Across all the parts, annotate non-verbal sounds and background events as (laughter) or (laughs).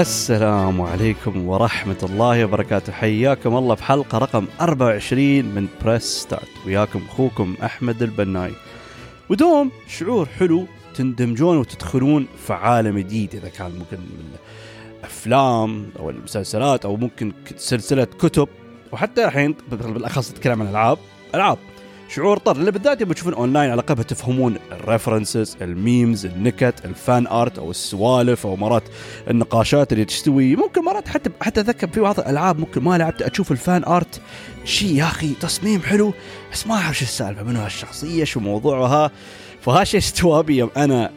السلام عليكم ورحمة الله وبركاته. حياكم الله بحلقة رقم 24 من Press Start وياكم أخوكم أحمد البناي. ودوم شعور حلو تندمجون وتدخلون في عالم جديد إذا كان ممكن من أفلام أو المسلسلات أو ممكن سلسلة كتب. وحتى الحين بالأخص نتكلم عن ألعاب ألعاب. شعور طر بالذات يبغى تشوفون أونلاين على الأقل تفهمون ال references ال memes النكت ال fan art أو السوالف أو مرات النقاشات اللي تستوي. ممكن مرات حتى حتى أتذكر في بعض الألعاب ممكن ما لعبت أشوف ال fan art شيء يا أخي تصميم حلو بس ما أعرف شو السالفة منو هالشخصية شو موضوعها؟ فهالشيء استوى يوم أنا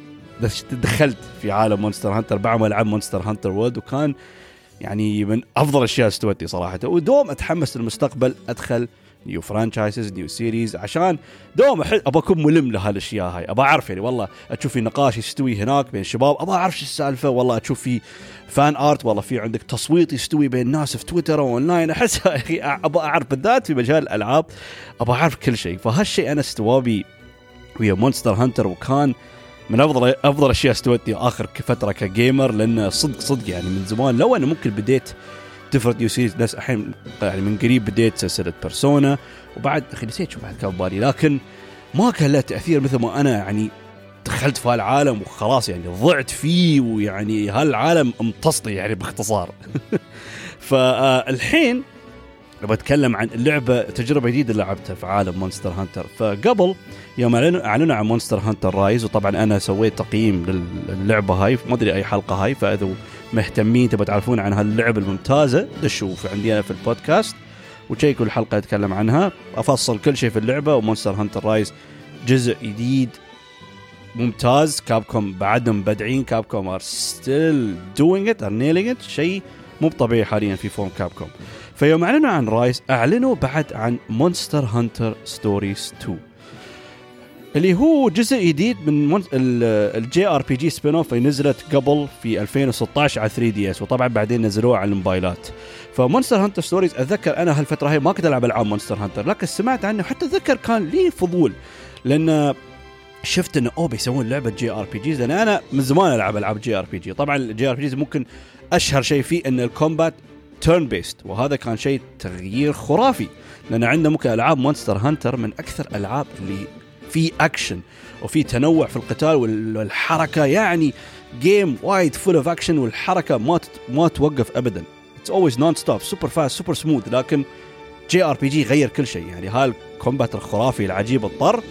دخلت في عالم Monster Hunter بعد ما العب Monster Hunter World وكان يعني من أفضل الأشياء استوتني صراحة. ودوم أتحمس للمستقبل أدخل new franchises new series عشان دوم احس ابى أكون ملم لهالأشياء هاي. ابى أعرف يعني والله أشوف في نقاش يستوي هناك بين الشباب ابى أعرف شو السالفة. والله أشوف في fan art والله في عندك تصويت يستوي بين الناس في تويتر واونلاين (laughs) أحس أخي ابى أعرف بالذات في مجال الألعاب ابى أعرف كل شيء. فهالشيء أنا استوابي ويا Monster Hunter وكان من افضل أفضل أشياء استوتني آخر فترة ك gamer لأن صدق صدق يعني من زمان لو أنا ممكن بديت different new series ناس الحين يعني من قريب بديت سلسلة Persona وبعد أخي نسيت شو بعد كان بالي لكن ما كان له تأثير مثل ما أنا يعني دخلت في هالعالم وخلاص يعني ضعت فيه ويعني هالعالم امتصني يعني باختصار. (laughs) فالحين بتكلم عن اللعبه تجربة جديدة لعبتها في عالم Monster Hunter فقبل يوم أعلنوا عن Monster Hunter Rise وطبعا أنا سويت تقييم للعبه هاي ما أدري أي حلقة هاي فإذا مهتمين تبغى تعرفون عن هاللعبة الممتازة دشوا عندي أنا في البودكاست وتشيكوا الحلقة أتكلم عنها. أفصل كل شيء في اللعبة و Monster Hunter Rise جزء جديد ممتاز. Capcom بعدهم بدعين Capcom are still doing it are nailing it شيء مو طبيعي حاليا في form Capcom فيوم أعلنوا عن Rise أعلنوا بعد عن Monster Hunter Stories 2 اللي هو جزء جديد من ال JRPG spin-off اللي نزلت قبل في 2016 على 3 DS وطبعا بعدين نزلوها على الموبايلات. ف Monster Hunter Stories أتذكر أنا هالفترة هي ما كنت ألعب ألعاب Monster Hunter لكن سمعت عنه حتى أتذكر كان لي فضول لأن شفت إنه أوه بيسوون لعبة JRPGs لأن أنا من زمان ألعب ألعاب JRPG طبعا ال JRPGs ممكن أشهر شيء فيه إن ال combat turn-based وهذا كان شيء تغيير خرافي لأن عندنا ممكن ألعاب Monster Hunter من أكثر الالعاب اللي في اكشن وفي تنوع في القتال والحركة. يعني game وايد full of action والحركة ما ما توقف ابدا. it's always non-stop super fast super smooth لكن JRPG غير كل شيء. يعني هال combat الخرافي العجيب انطر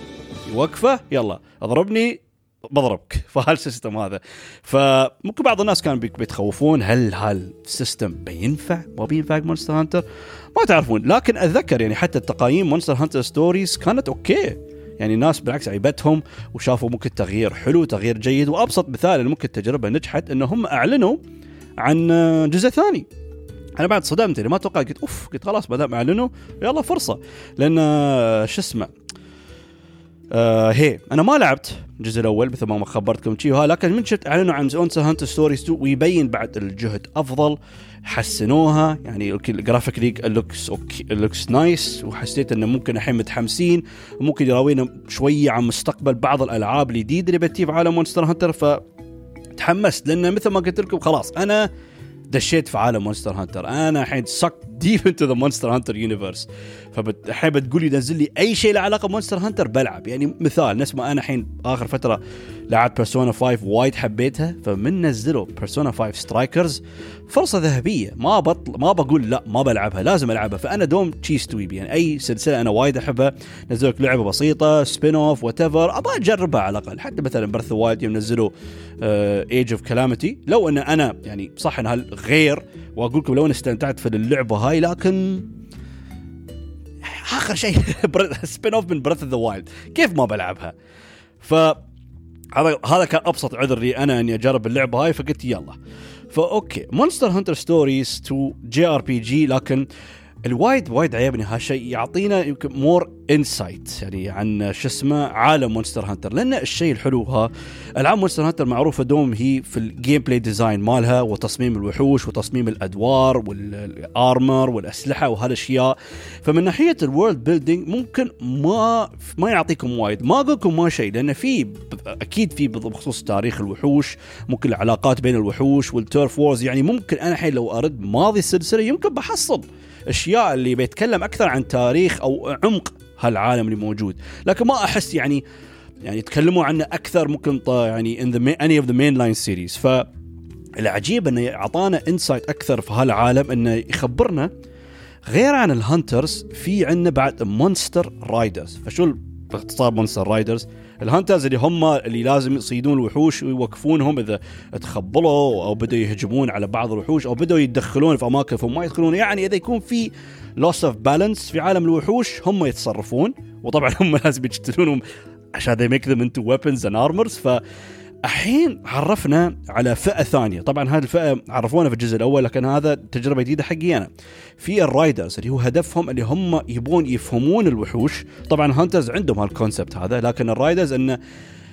يوقفه يلا اضربني. بضربك. (laughs) فهال system هذا. فممكن بعض الناس كانوا بيتخوفون هل هال system بينفع؟ ما بينفع Monster Hunter ما تعرفون. لكن أتذكر يعني حتى التقاييم Monster Hunter Stories كانت okay. يعني الناس بالعكس عيبتهم وشافوا ممكن تغيير حلو تغيير جيد. وأبسط مثال ممكن التجربه نجحت إنه هم أعلنوا عن جزء ثاني. أنا بعد صدمت يعني ما توقعت. قلت أوف قلت خلاص ما دام أعلنوا يلا فرصة. لأن شو اسمه؟ آه هي. أنا ما لعبت الجزء الأول مثل ما خبرتكم شيء لكن من شفت اعلنوا عن Monster Hunter Stories 2 ويبين بعد الجهد أفضل. حسنوها. يعني ال graphic like looks okay looks nice وحسيت إنه ممكن الحين متحمسين. وممكن يراوينا شوية عن مستقبل بعض الألعاب الجديده اللي بتجي في عالم Monster Hunter ف تحمست. لأن مثل ما قلت لكم خلاص أنا دشيت في عالم Monster Hunter أنا الحين sucked deep into the Monster Hunter universe فالحين بتقول لي نزل لي أي شيء له علاقة ب Monster Hunter بلعب. يعني مثال نفس ما أنا الحين آخر فترة لعبت Persona 5 وايد حبيتها فمن نزلوا Persona 5 Strikers فرصة ذهبية. ما بطل ما بقول لا ما بلعبها لازم ألعبها. فأنا دوم this type يعني أي سلسلة أنا وايد أحبها. نزلوا لك لعبة بسيطة spin-off whatever أبغى أجربها على الأقل. حتى مثلا Breath Wild يوم نزلوا Age of Calamity لو أن أنا يعني صح انها غير واقول لكم لو أنا استمتعت في اللعبة هاي لكن آخر شيء (laughs) spin-off من Breath of the Wild كيف ما بلعبها؟ ف هذا هذا كان أبسط عذر لي أنا إني أجرب اللعبة هاي فقلت يلا. ف okay Monster Hunter Stories 2 JRPG لكن الوايد وايد عيبني هالشيء يعطينا يمكن more insight يعني عن شو اسمه عالم Monster Hunter لأن الشيء الحلو ها ألعاب Monster Hunter معروفة دوم هي في ال gameplay design مالها وتصميم الوحوش وتصميم الأدوار وال armor والأسلحة وهالأشياء. فمن ناحية ال world building ممكن ما ما يعطيكم وايد. ما أقول لكم ما شيء لأن في أكيد في بخصوص تاريخ الوحوش ممكن العلاقات بين الوحوش وال turf wars يعني ممكن أنا الحين لو أرد ماضي السلسله يمكن بحصل اشياء اللي بيتكلم أكثر عن تاريخ أو عمق هالعالم اللي موجود. لكن ما أحس يعني يعني تكلموا عنه أكثر ممكن يعني in the any of the mainline series. ف العجيب إنه أعطانا insight أكثر في هالعالم إنه يخبرنا غير عن ال hunters في عندنا بعد monster riders فشو باختصار monster riders ال hunters اللي هم اللي لازم يصيدون الوحوش ويوقفونهم إذا تخبلوا أو بدوا يهجمون على بعض الوحوش أو بدوا يتدخلون في أماكن فهم ما يدخلون. يعني إذا يكون في loss of balance في عالم الوحوش هم يتصرفون وطبعا هم (laughs) لازم يقتلونهم عشان they make them into weapons and armors. ف الحين عرفنا على فئة ثانية. طبعا هذه الفئة عرفونا في الجزء الأول لكن هذا تجربة جديدة حقي أنا. في ال riders اللي هو هدفهم اللي هم يبون يفهمون الوحوش. طبعا hunters عندهم هال concept هذا لكن ال riders إنه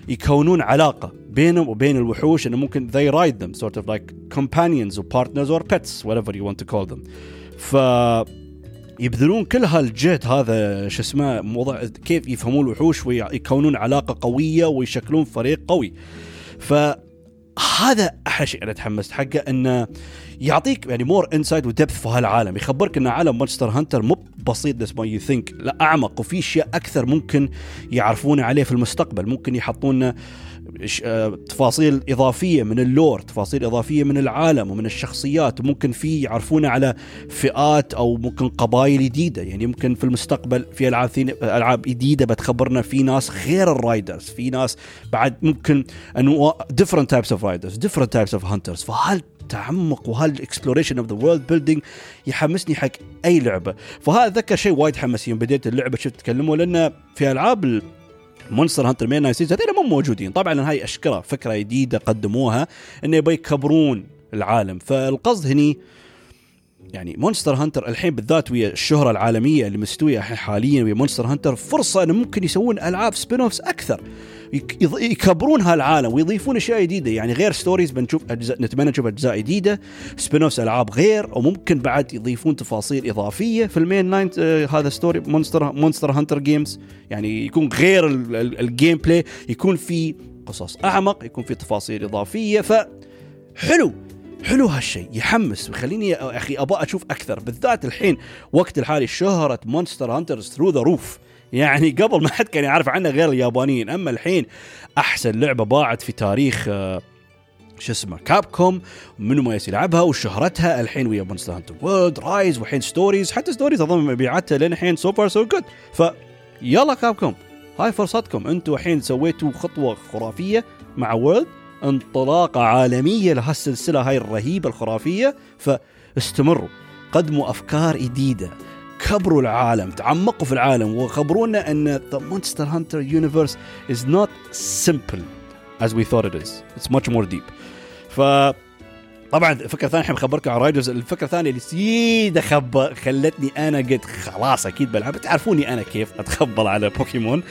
يكونون علاقة بينهم وبين الوحوش إنه ممكن they ride them sort of like companions or partners or pets whatever you want to call them. ف يبذلون كل هالجهد هذا شو اسمه موضوع كيف يفهمون الوحوش ويكونون علاقة قوية ويشكلون فريق قوي. فهذا أحلى شيء أنا تحمست حقه إنه يعطيك يعني more insight و depth في هالعالم. يخبرك ان عالم Monster Hunter مو بسيط بس ما you think لا أعمق وفي أشياء أكثر ممكن يعرفون عليه في المستقبل ممكن يحطون تفاصيل إضافية من ال lore تفاصيل إضافية من العالم ومن الشخصيات. وممكن في يعرفون على فئات أو ممكن قبائل جديدة. يعني ممكن في المستقبل في ألعاب ألعاب جديدة بتخبرنا في ناس غير ال riders في ناس بعد ممكن انواع different types of riders different types of hunters. فهل التعمق وهال exploration of the world building يحمسني حق أي لعبة؟ فهذا ذكر شيء وايد حمس يوم بديت اللعبة شفت تكلموا لأن في ألعاب مونستر هانتر main line هذول مو موجودين. طبعا هاي اشكره فكرة جديدة قدموها إنه يبغى يكبرون العالم. فالقصد هني يعني مونستر هانتر الحين بالذات ويا الشهرة العالمية اللي مستوية حاليا ويا مونستر هانتر فرصة انه ممكن يسوون ألعاب spin-offs أكثر يكبرون هالعالم ويضيفون أشياء جديدة. يعني غير Stories بنشوف اجزاء نتمنى نشوف أجزاء جديدة spin-offs ألعاب غير وممكن بعد يضيفون تفاصيل إضافية في ال main line آه هذا story مونستر مونستر هانتر games يعني يكون غير ال gameplay يكون في قصص أعمق يكون في تفاصيل إضافية. ف حلو حلو هالشيء يحمس. ويخليني يا أخي أبغى أشوف أكثر. بالذات الحين وقت الحالي شهرة مونستر هانترز through the roof يعني قبل ما حد كان يعرف عنها غير اليابانيين. أما الحين أحسن لعبة باعت في تاريخ آه، شو اسمه كاب كوم منو ما يلعبها وشهرتها الحين ويا مونستر هانتر وورلد رايز والحين ستوريز حتى ستوريز أظن مبيعاتها لين الحين so far so good ف يلا كاب كوم هاي فرصتكم. أنتم الحين سويتوا خطوة خرافية مع وورلد انطلاقه عالميه لهالسلسله هاي الرهيبة الخرافية فاستمروا. قدموا أفكار جديدة. كبروا العالم تعمقوا في العالم وخبرونا إن the Monster Hunter universe is not simple as we thought it is. It's much more deep. ف طبعا الفكرة الثانية الحين بخبركم عن riders الفكرة الثانية اللي سيدة خ خلتني أنا قلت خلاص أكيد بلعب. تعرفوني أنا كيف اتخبل على بوكيمون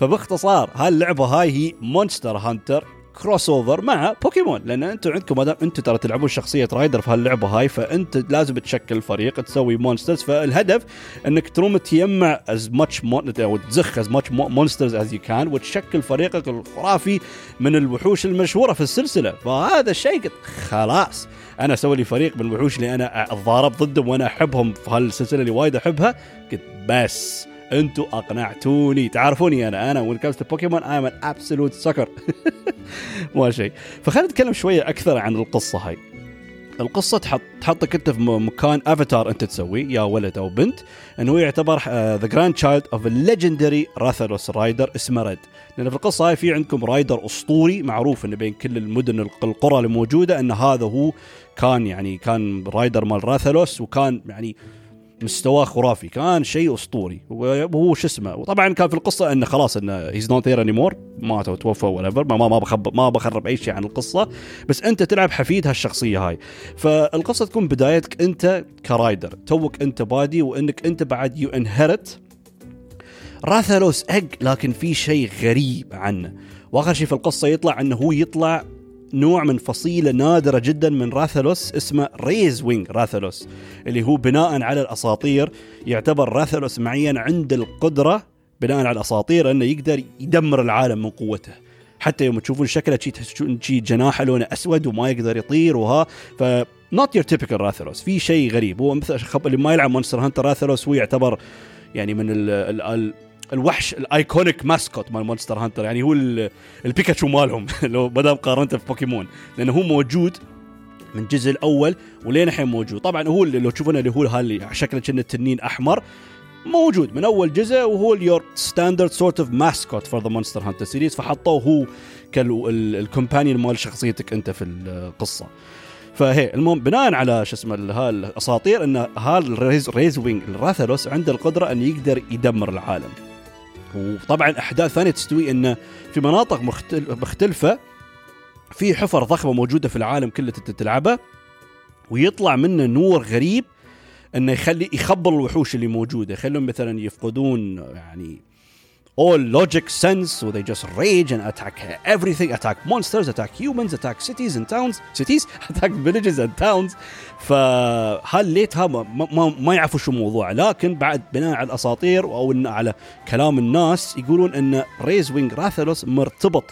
فباختصار هاللعبه هاي هي مونستر هانتر crossover مع بوكيمون لأن أنتم عندكم ما دام أنتم ترى تلعبون شخصية rider في هاللعبة هاي فأنت لازم تشكل فريق تسوي monsters فالهدف إنك تروم تجمع as much أو تزخ as much monsters as you can وتشكل فريقك الخرافي من الوحوش المشهورة في السلسلة. فهذا الشيء خلاص أنا أسوي لي فريق من الوحوش اللي أنا أتضارب ضدهم وأنا أحبهم في هالسلسلة اللي وايد أحبها. قلت بس. أنتوا اقنعتوني. تعرفوني أنا أنا when comes بوكيمون I am an absolute sucker ما شيء. فخلينا نتكلم شوية أكثر عن القصة هاي. القصة تحط تحطك أنت في مكان افاتار أنت تسويه يا ولد أو بنت إنه يعتبر the grandchild of legendary راثلوس rider اسمه ريد لأن في القصة هاي في عندكم rider أسطوري معروف إنه بين كل المدن القرى اللي موجودة إن هذا هو كان يعني كان rider مال راثلوس وكان يعني مستواه خرافي. كان شيء أسطوري. وهو شو اسمه وطبعا كان في القصة إنه خلاص إنه he's not there anymore ماتوا توفوا ولا ما ما بخرب ما بخرب أي شيء عن القصة. بس أنت تلعب حفيد هالشخصية هاي. فالقصة تكون بدايتك أنت ك rider. توك أنت بادي وإنك أنت بعد you inherit راثالوس egg لكن في شيء غريب عنه. وآخر شيء في القصة يطلع إنه هو يطلع نوع من فصيلة نادرة جدا من راثلوس اسمه ريز وينج راثلوس اللي هو بناء على الأساطير يعتبر راثلوس معين عند القدرة بناء على الأساطير أنه يقدر يدمر العالم من قوته. حتى يوم تشوفون شكله شي جناحه لونه أسود وما يقدر يطير وها ف not your typical راثلوس. في شيء غريب هو مثل اللي ما يلعب مونستر هانتر راثلوس هو يعتبر يعني من ال ال ال الوحش ال iconic mascot مال مونستر هانتر يعني هو البيكاتشو مالهم. (laughs) لو ما دام قارنته في بوكيمون. لأنه هو موجود من الجزء الأول ولين الحين موجود. طبعا هو اللي لو تشوفونه اللي هو هاللي شكله كأنه تنين أحمر موجود من أول جزء وهو ال your standard sort of mascot for the مونستر هانتر series فحطوه هو كال companion مال شخصيتك أنت في القصة. فهي المهم بناء على شو اسمه الأساطير إن هالريز ريز وينج الراثلوس عنده القدرة انه يقدر يدمر العالم. وطبعا أحداث ثانية تستوي انه في مناطق مختلفة في حفر ضخمة موجودة في العالم كله تلعبها ويطلع منه نور غريب إنه يخلي يخبل الوحوش اللي موجودة. يخليهم مثلا يفقدون يعني all logic sense so they just rage and attack everything. Attack monsters attack humans attack cities and towns. Cities (laughs) attack villages and towns. فهال light ها ما, ما, ما يعرفوا شو الموضوع. لكن بعد بناء على الأساطير أو على كلام الناس يقولون إن ريز وينج راثلوس مرتبط.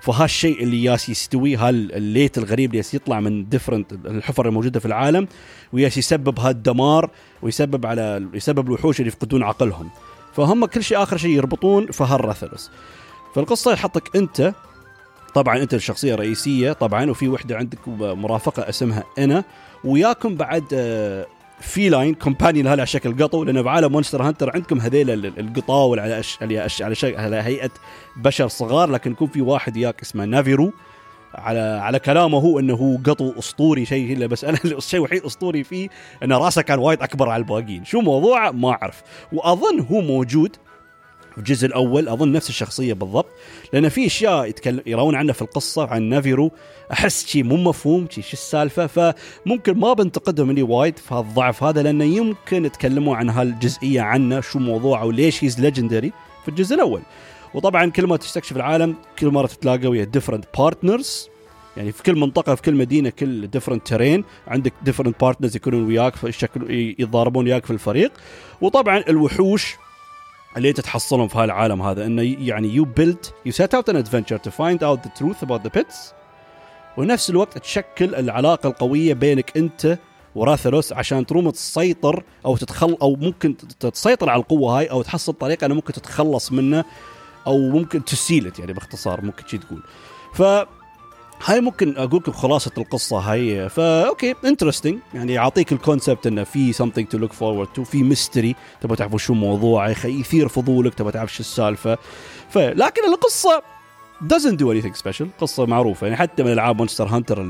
فهالشيء اللي ياس يستوي هال light الغريب اللي يطلع من different الحفر الموجودة في العالم وياس يسبب هالدمار ويسبب على يسبب الوحوش اللي يفقدون عقلهم. فهم كل شيء آخر شيء يربطون في هالراثلس فالقصة يحطك أنت طبعا أنت الشخصية الرئيسية طبعا وفي وحدة عندك مرافقه اسمها أنا وياكم بعد feline companion على شكل قطو لأن بعالم مونستر هانتر عندكم هذيل القطاول على أش... على أش... على. على هيئة بشر صغار لكن يكون في واحد ياك اسمه نافيرو على على كلامه هو إنه هو قطو أسطوري شيء إلا بس أنا (laughs) الشيء الوحيد أسطوري فيه إن راسه كان وايد أكبر على الباقيين. شو موضوعه ما أعرف. وأظن هو موجود في الجزء الأول أظن نفس الشخصية بالضبط لأن في أشياء يتكلم يرون عنها في القصة عن نافيرو. أحس شيء مو مفهوم شيء شو السالفة؟ فممكن ما بنتقدهم هني وايد في هالضعف هذا لأنه يمكن يتكلموا عن هالجزئية عنه شو موضوعه وليش he's legendary في الجزء الأول. وطبعا كل ما تستكشف العالم كل مرة تتلاقى ويا different partners يعني في كل منطقة في كل مدينة كل different terrain عندك different partners يكونون وياك في الشكل يتضاربون وياك في الفريق. وطبعا الوحوش اللي تتحصلهم في هالعالم هذا إنه يعني you build you set out on adventure to find out the truth about the beasts ونفس الوقت تشكل العلاقة القوية بينك أنت وراثلوس عشان تروم تسيطر أو تتخل أو ممكن تسيطر على القوة هاي أو تحصل طريقة انه ممكن تتخلص منه أو ممكن ت seal it يعني باختصار ممكن شي تقول. ف هاي ممكن أقول لكم خلاصة القصة هاي. فا okay interesting يعني يعطيك ال concept إنه في something to look forward to في mystery تبغى تعرفوا شو الموضوع يثير فضولك تبغى تعرف شو السالفة. فلكن القصة doesn't do anything special. قصة معروفة. يعني حتى من ألعاب Monster Hunter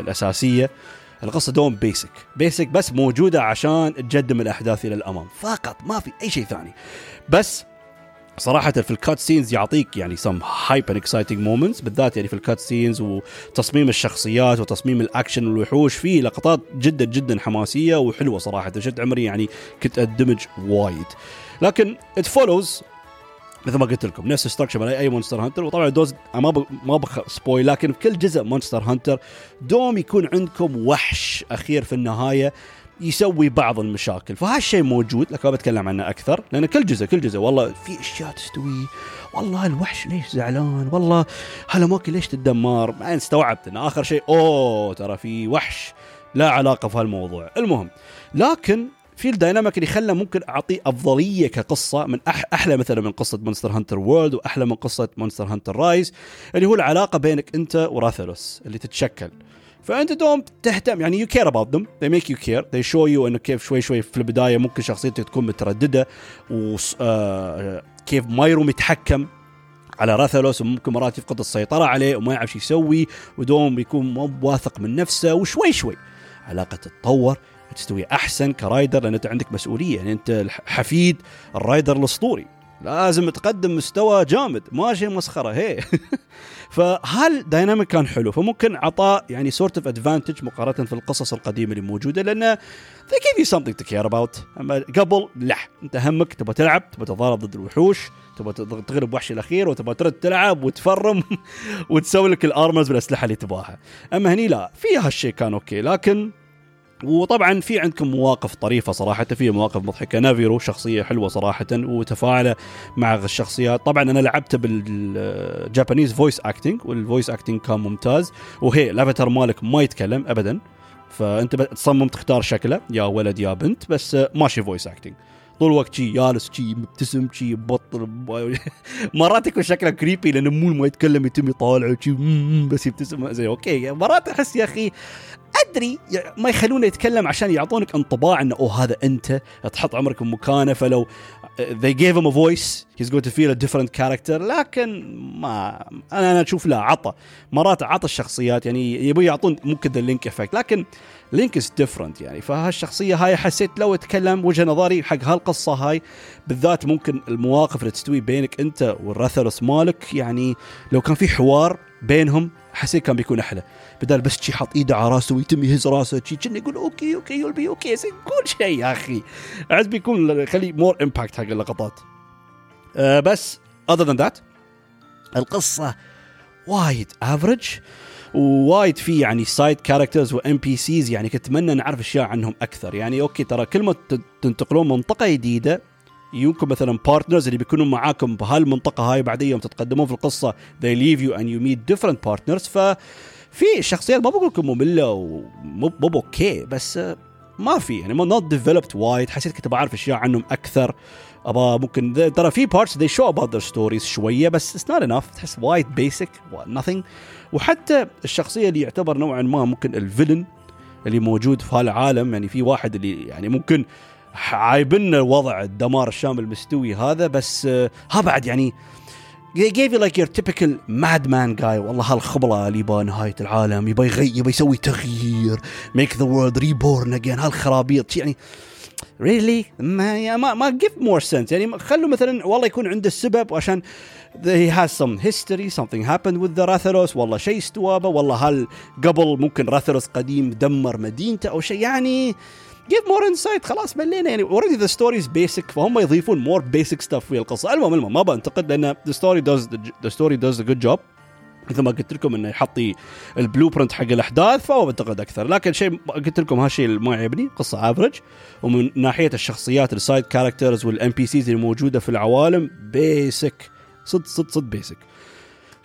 الأساسية القصة دوم basic basic بس موجودة عشان تقدم الأحداث إلى الأمام. فقط ما في أي شيء ثاني. بس صراحة في ال cutscenes يعطيك يعني some hype and exciting moments بالذات يعني في ال cutscenes وتصميم الشخصيات وتصميم الأكشن والوحوش في لقطات جدا جدا حماسية وحلوة صراحة. شفت عمري يعني كنت اندمج وايد. لكن it follows مثل ما قلت لكم نفس structure أي Monster Hunter وطبعا دوم. ما بخ spoil لكن في كل جزء Monster Hunter دوم يكون عندكم وحش أخير في النهاية. يسوي بعض المشاكل. فهالشيء موجود لكن ما بتكلم عنه أكثر لأن كل جزء كل جزء والله في أشياء تستوي. والله الوحش ليش زعلان؟ والله هالأماكن ليش تدمر بعدين استوعبت إن آخر شيء أوه ترى في وحش له علاقة في هالموضوع. المهم لكن في ال dynamic اللي خلى ممكن اعطيه أفضلية كقصة من أح أحلى مثلا من قصة Monster Hunter World وأحلى من قصة Monster Hunter Rise اللي هو العلاقة بينك أنت وراثلوس اللي تتشكل. فأنت دوم تهتم يعني you care about them they make you care they show you إنه كيف شوي شوي في البداية ممكن شخصيتك تكون مترددة وكيف ما يروم يتحكم على راثلوس وممكن مرات يفقد السيطرة عليه وما يعرف شو يسوي ودوم يكون مو واثق من نفسه وشوي شوي. علاقة تتطور تستوي أحسن ك rider لأن أنت عندك مسؤولية يعني أنت حفيد ال rider الأسطوري. لازم تقدم مستوى جامد ما شيء مسخرة هي. (laughs) فهال dynamic كان حلو؟ فممكن عطاء يعني sort of advantage مقارنة في القصص القديمة اللي موجودة لأن they give you something to care about. أما قبل لا. أنت همك تبغى تلعب تبغى تضارب ضد الوحوش تبغى تغلب وحش الأخير وتبغى ترد تلعب وتفرم (laughs) وتسوي لك ال armors بالأسلحة اللي تبغاها. أما هني لا في هالشيء كان okay لكن وطبعا في عندكم مواقف طريفة صراحة في مواقف مضحكة. نافيرو شخصية حلوة صراحة وتفاعله مع الشخصيات. طبعا أنا لعبته بال Japanese voice acting وال voice acting كان ممتاز. وهي الافاتار مالك ما يتكلم ابدا. فأنت تصمم تختار شكله. يا ولد يا بنت بس ماشي voice acting طول الوقت شي جالس شي مبتسم شي بطل (laughs) مرات يكون شكله creepy لأنه مو ما يتكلم يتم يطالع بس يبتسم. زي okay. مرات أحس يا أخي ادري ما يخلونه يتكلم عشان يعطونك انطباع إنه أوه هذا أنت. تحط عمرك بمكانه فلو they gave him a voice. He's going to feel a different character. لكن ما أنا أنا أشوف لا عطى. مرات عطى الشخصيات يعني يبغوا يعطون ممكن the Link effect لكن Link is different يعني. فهالشخصية هاي حسيت لو أتكلم وجهه نظري حق هالقصة هاي بالذات ممكن المواقف اللي تستوي بينك أنت والراثلوس مالك يعني لو كان في حوار بينهم حسيت كان بيكون أحلى. بدل بس شي حط إيده على راسه ويتم يهز راسه شي كأنه يقول okay okay you'll be okay قول شيء يا أخي. عاد بيكون خلي more impact حق اللقطات. أه بس other than that القصة وايد average ووايد في يعني side characters و NPCs يعني كنت اتمنى نعرف أشياء عنهم أكثر. يعني okay ترى كل ما تنتقلون منطقة جديدة يجوكم مثلا partners اللي بيكونوا معاكم بهالمنطقة هاي بعدين يوم تتقدمون في القصة. They leave you and you meet different partners. ف في شخصيات ما بقول لكم مملة ومو مو okay بس ما في. يعني not developed وايد حسيت كنت بعرف أشياء عنهم أكثر. أبغى ممكن ترى في parts they show about their stories شوية بس it's not enough. تحس وايد basic nothing. وحتى الشخصية اللي يعتبر نوعا ما ممكن الفيلن اللي موجود في هالعالم. يعني في واحد اللي يعني ممكن عايبنا وضع الدمار الشامل المستوي هذا بس ها بعد يعني they gave you like your typical madman guy. والله هالخبلة اللي يبغى نهاية العالم يبغى يغير يبغى يسوي تغيير make the world reborn again هالخرابيط يعني. Really ما ما ما give more sense. يعني خلوا مثلا والله يكون عنده السبب عشان he has some history something happened with the Rathalos والله شيء استوى والله هل قبل ممكن راثلوس قديم دمر مدينته أو شيء؟ يعني give more insight خلاص ملينا يعني already the story is basic فهم يضيفون more basic stuff في القصة. المهم المهم ما بنتقد لأن the story does the story does a good job مثل ما قلت لكم إنه يعطي ال blueprint حق الأحداث فهو بنتقد أكثر. لكن شيء قلت لكم هالشيء اللي ما يعجبني قصة average ومن ناحية الشخصيات ال side characters وال NPCs اللي موجودة في العوالم basic صد صد صد basic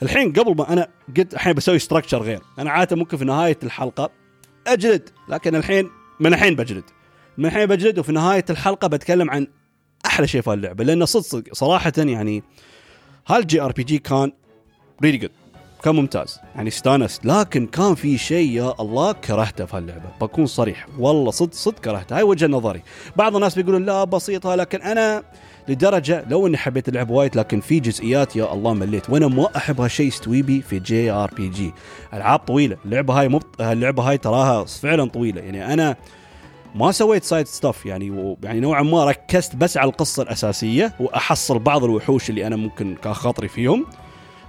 الحين قبل ما أنا قلت الحين بسوي structure غير. أنا عادة ممكن في نهاية الحلقة أجلد لكن الحين من الحين بجلد. من الحين بجلد وفي نهاية الحلقة بتكلم عن أحلى شيء في اللعبه لأن صدق صراحة يعني هال JRPG كان really good كان ممتاز. يعني استانست. لكن كان في شيء يا الله كرهته في هاللعبة. بكون صريح. والله صدق صدق كرهته. هاي وجهة نظري. بعض الناس بيقولون لا بسيطة لكن أنا لدرجة لو إني حبيت اللعبه وايد لكن في جزئيات يا الله مليت. وأنا ما أحب هالشيء ستويبي في JRPG. ألعاب طويلة. اللعبة هاي مبط... اللعبة هاي تراها فعلا طويلة. يعني أنا ما سويت side stuff يعني و... يعني نوعا ما ركزت بس على القصة الأساسية وأحصل بعض الوحوش اللي أنا ممكن كان خاطري فيهم.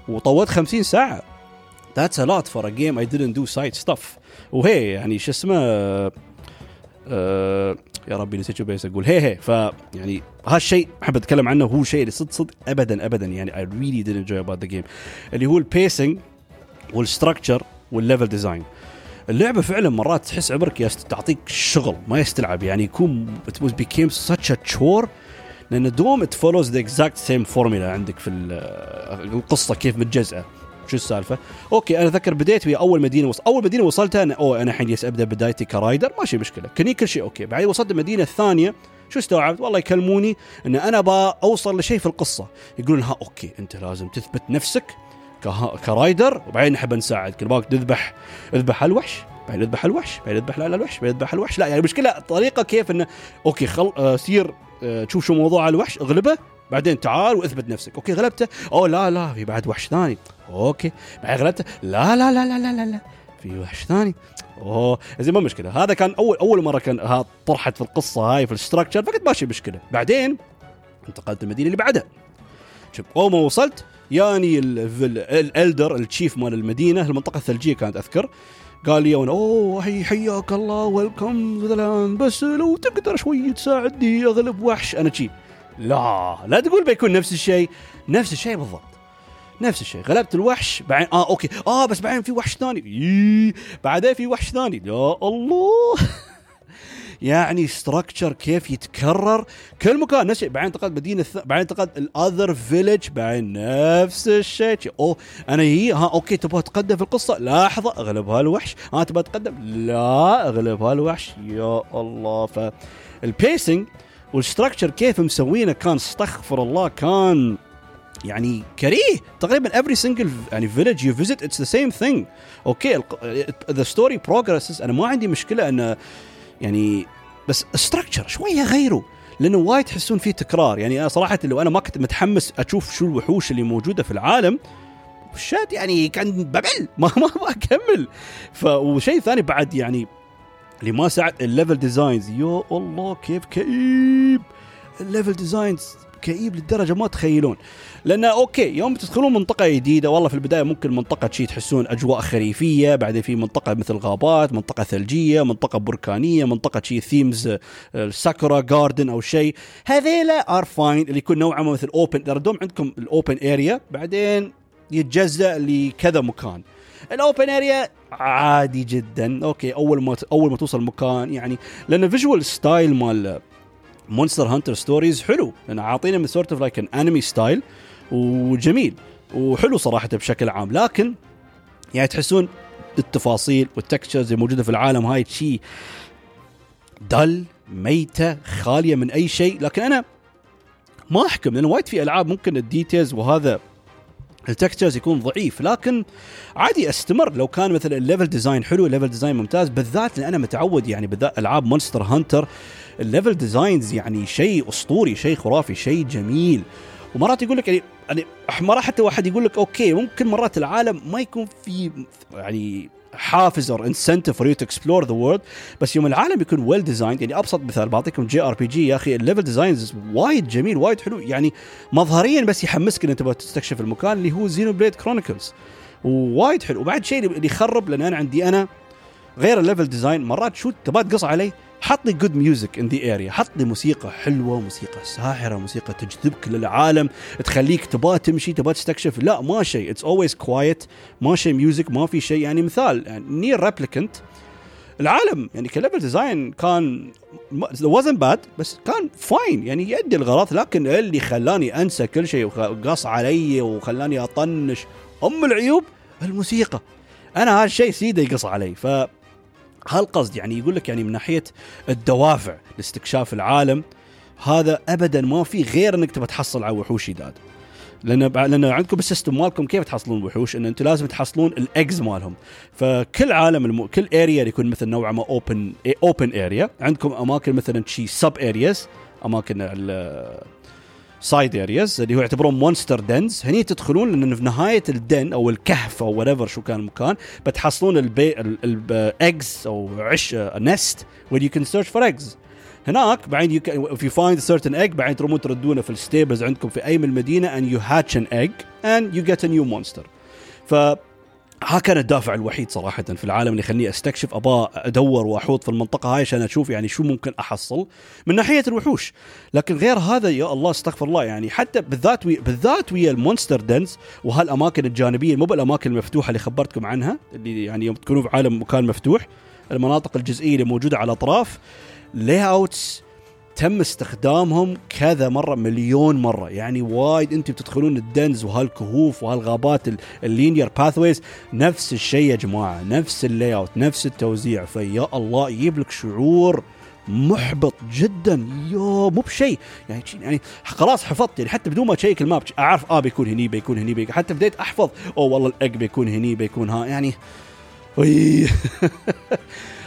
وطولت 50 ساعة. That's a lot for a game I didn't do side stuff. وهي يعني شو اسمه آه يا ربي نسيت شو بيس أقول. هي هي فيعني هالشيء أحب أتكلم عنه هو شيء اللي صدق صدق ابدا ابدا يعني I really did enjoy about the game. اللي هو ال pacing وال structure وال level design اللعبة فعلا مرات تحس عمرك تعطيك شغل ما يستلعب. يعني يكون it was became such a chore لأن دوم it follows the exact same formula عندك في القصة كيف متجزئة. شو السالفة؟ okay أنا اذكر بديت في أول مدينة وص... أول مدينة وصلتها أنا أوه أنا الحين أبدأ بدايتي ك rider ماشي مشكلة. كني كل شيء okay. بعدين وصلت المدينة الثانية شو استوعبت؟ والله يكلموني إن أنا أبغى أوصل لشيء في القصة. يقولون ها okay أنت لازم تثبت نفسك ك rider وبعدين نحب نساعدك. نبغاك تذبح اذبح الوحش بعدين يذبح الوحش بعدين يذبح الوحش بعدين يذبح الوحش. لا يعني المشكلة الطريقة كيف إنه okay خل آه سير آه تشوف شو موضوع الوحش اغلبه بعدين تعال واثبت نفسك. okay غلبته. اوه لا لا في بعد وحش ثاني. okay بعدين غلبته. لا لا لا لا لا لا, لا. في وحش ثاني. أوه زين ما مشكلة. هذا كان أول أول مرة كان طرحت في القصة هاي في الستراكشر فقلت ماشي مشكلة. بعدين انتقلت المدينة اللي بعدها. أول ما وصلت ياني الإلدر التشيف مال المدينة المنطقة الثلجية كانت أذكر قال لي أوه حي حياك الله ويلكم بس لو تقدر شوي تساعدني أغلب وحش أنا شي. لا لا تقول بيكون نفس الشيء. نفس الشيء بالضبط. نفس الشيء. غلبت الوحش بعدين آه okay. آه بس بعدين في وحش ثاني. إيه بعدين في وحش ثاني. يا الله. يعني structure كيف يتكرر. كل مكان نفس الشيء بعدين انتقلت مدينة. بعدين انتقلت ال other village بعدين نفس الشيء. أوه أنا هي ها okay تبغى تقدم في القصة؟ لحظة أغلب هالوحش. ها تبغى تقدم؟ لا أغلب هالوحش. يا الله فال pacing وال structure كيف مسوينه كان استغفر الله كان يعني كريه. تقريبا every single يعني village you visit it's the same thing. okay the story progresses. أنا ما عندي مشكلة انه يعني بس structure شوية غيره لأنه وايد تحسون فيه تكرار. يعني أنا صراحة لو أنا ما كنت متحمس أشوف شو الوحوش اللي موجودة في العالم شات يعني كان بمل (laughs) ما ما أكمل. ف وشيء ثاني بعد يعني اللي ما ساعد ال level designs يا الله كيف كئيب. ال level designs كئيب للدرجة ما تخيلون. لأن okay يوم تدخلون منطقة جديدة والله في البداية ممكن منطقة شي تحسون أجواء خريفية بعدين في منطقة مثل غابات منطقة ثلجية منطقة بركانية منطقة شي themes sakura garden أو شيء هذيلا are fine اللي يكون نوعا ما مثل open dome عندكم ال open area بعدين يتجزأ لكذا مكان. ال open area عادي جدا. okay أول ما أول ما توصل مكان يعني لأن ال visual style مال Monster Hunter Stories حلو. لأن عاطينا من sort of like an anime style وجميل وحلو صراحة بشكل عام. لكن يعني تحسون التفاصيل وال textures الموجوده في العالم هاي شيء dull ميتة خالية من أي شيء. لكن أنا ما أحكم لأن وايد في ألعاب ممكن ال details وهذا ال textures يكون ضعيف. لكن عادي أستمر. لو كان مثلا ال level design حلو ال level design ممتاز بالذات لأن أنا متعود يعني بالذات ألعاب Monster Hunter ال level designs يعني شيء أسطوري شيء خرافي شيء جميل. ومرات يقول لك يعني يعني مرات حتى واحد يقول لك okay ممكن مرات العالم ما يكون في يعني حافز or incentive for you to explore the world بس يوم العالم يكون well designed يعني أبسط مثال بعطيكم JRPG يا أخي ال level designs وايد جميل وايد حلو يعني مظهريا بس يحمسك إن تبغى تستكشف المكان اللي هو Xenoblade Chronicles ووايد حلو. وبعد شيء اللي يخرب لأن أنا عندي أنا غير ال level design مرات شو تبغى تقص علي حط لي good music in the area حط لي موسيقى حلوة موسيقى ساحرة موسيقى تجذبك للعالم تخليك تبغى تمشي تبغى تستكشف. لا ما شيء. it's always quiet ما شيء music ما في شيء. يعني مثال يعني Nier Replicant العالم يعني ك level design كان wasn't bad بس كان fine يعني يؤدي الغرض لكن اللي خلاني أنسى كل شيء وقص علي وخلاني أطنش أم العيوب الموسيقى. أنا هذا الشيء سيده يقص علي. ف هالقصد يعني يقول لك يعني من ناحية الدوافع لاستكشاف العالم هذا ابدا ما في غير إنك تبى تحصل على وحوش جداد لأن لأن عندكم ال system مالكم كيف تحصلون وحوش؟ إن أنتم لازم تحصلون ال eggs مالهم. فكل عالم المو... كل area يكون مثل نوعا ما open open area عندكم أماكن مثلا شي sub areas أماكن side areas اللي هو يعتبرون monster dens هني تدخلون لأن في نهاية ال den أو الكهف أو whatever شو كان المكان بتحصلون البي ال eggs أو عش nest where you can search for eggs هناك بعدين if you find a certain egg بعدين ترمون تردونه في ال stables عندكم في أي من المدينة and you hatch an egg and you get a new monster. ف ها كان الدافع الوحيد صراحة في العالم اللي يخليني أستكشف ابى أدور وأحوط في المنطقة هاي عشان أشوف يعني شو ممكن أحصل من ناحية الوحوش، لكن غير هذا يا الله استغفر الله يعني حتى بالذات وي بالذات ويا ال monster dens وهالأماكن الجانبية مو بالأماكن المفتوحة اللي خبرتكم عنها اللي يعني يوم تكونوا في عالم مكان مفتوح المناطق الجزئية اللي موجودة على الأطراف layouts تم استخدامهم كذا مرة مليون مرة. يعني وايد أنتم بتدخلون ال dens وهالكهوف وهالغابات ال linear pathways نفس الشيء يا جماعة نفس ال layout نفس التوزيع. فيا الله يجيب لك شعور محبط جدا. يو مو بشيء. يعني يعني خلاص حفظت. يعني حتى بدون ما أشيك ال map أعرف آه بيكون هني بيكون هني بيكون. حتى بديت أحفظ أوه والله الاج بيكون هني بيكون ها. يعني (laughs)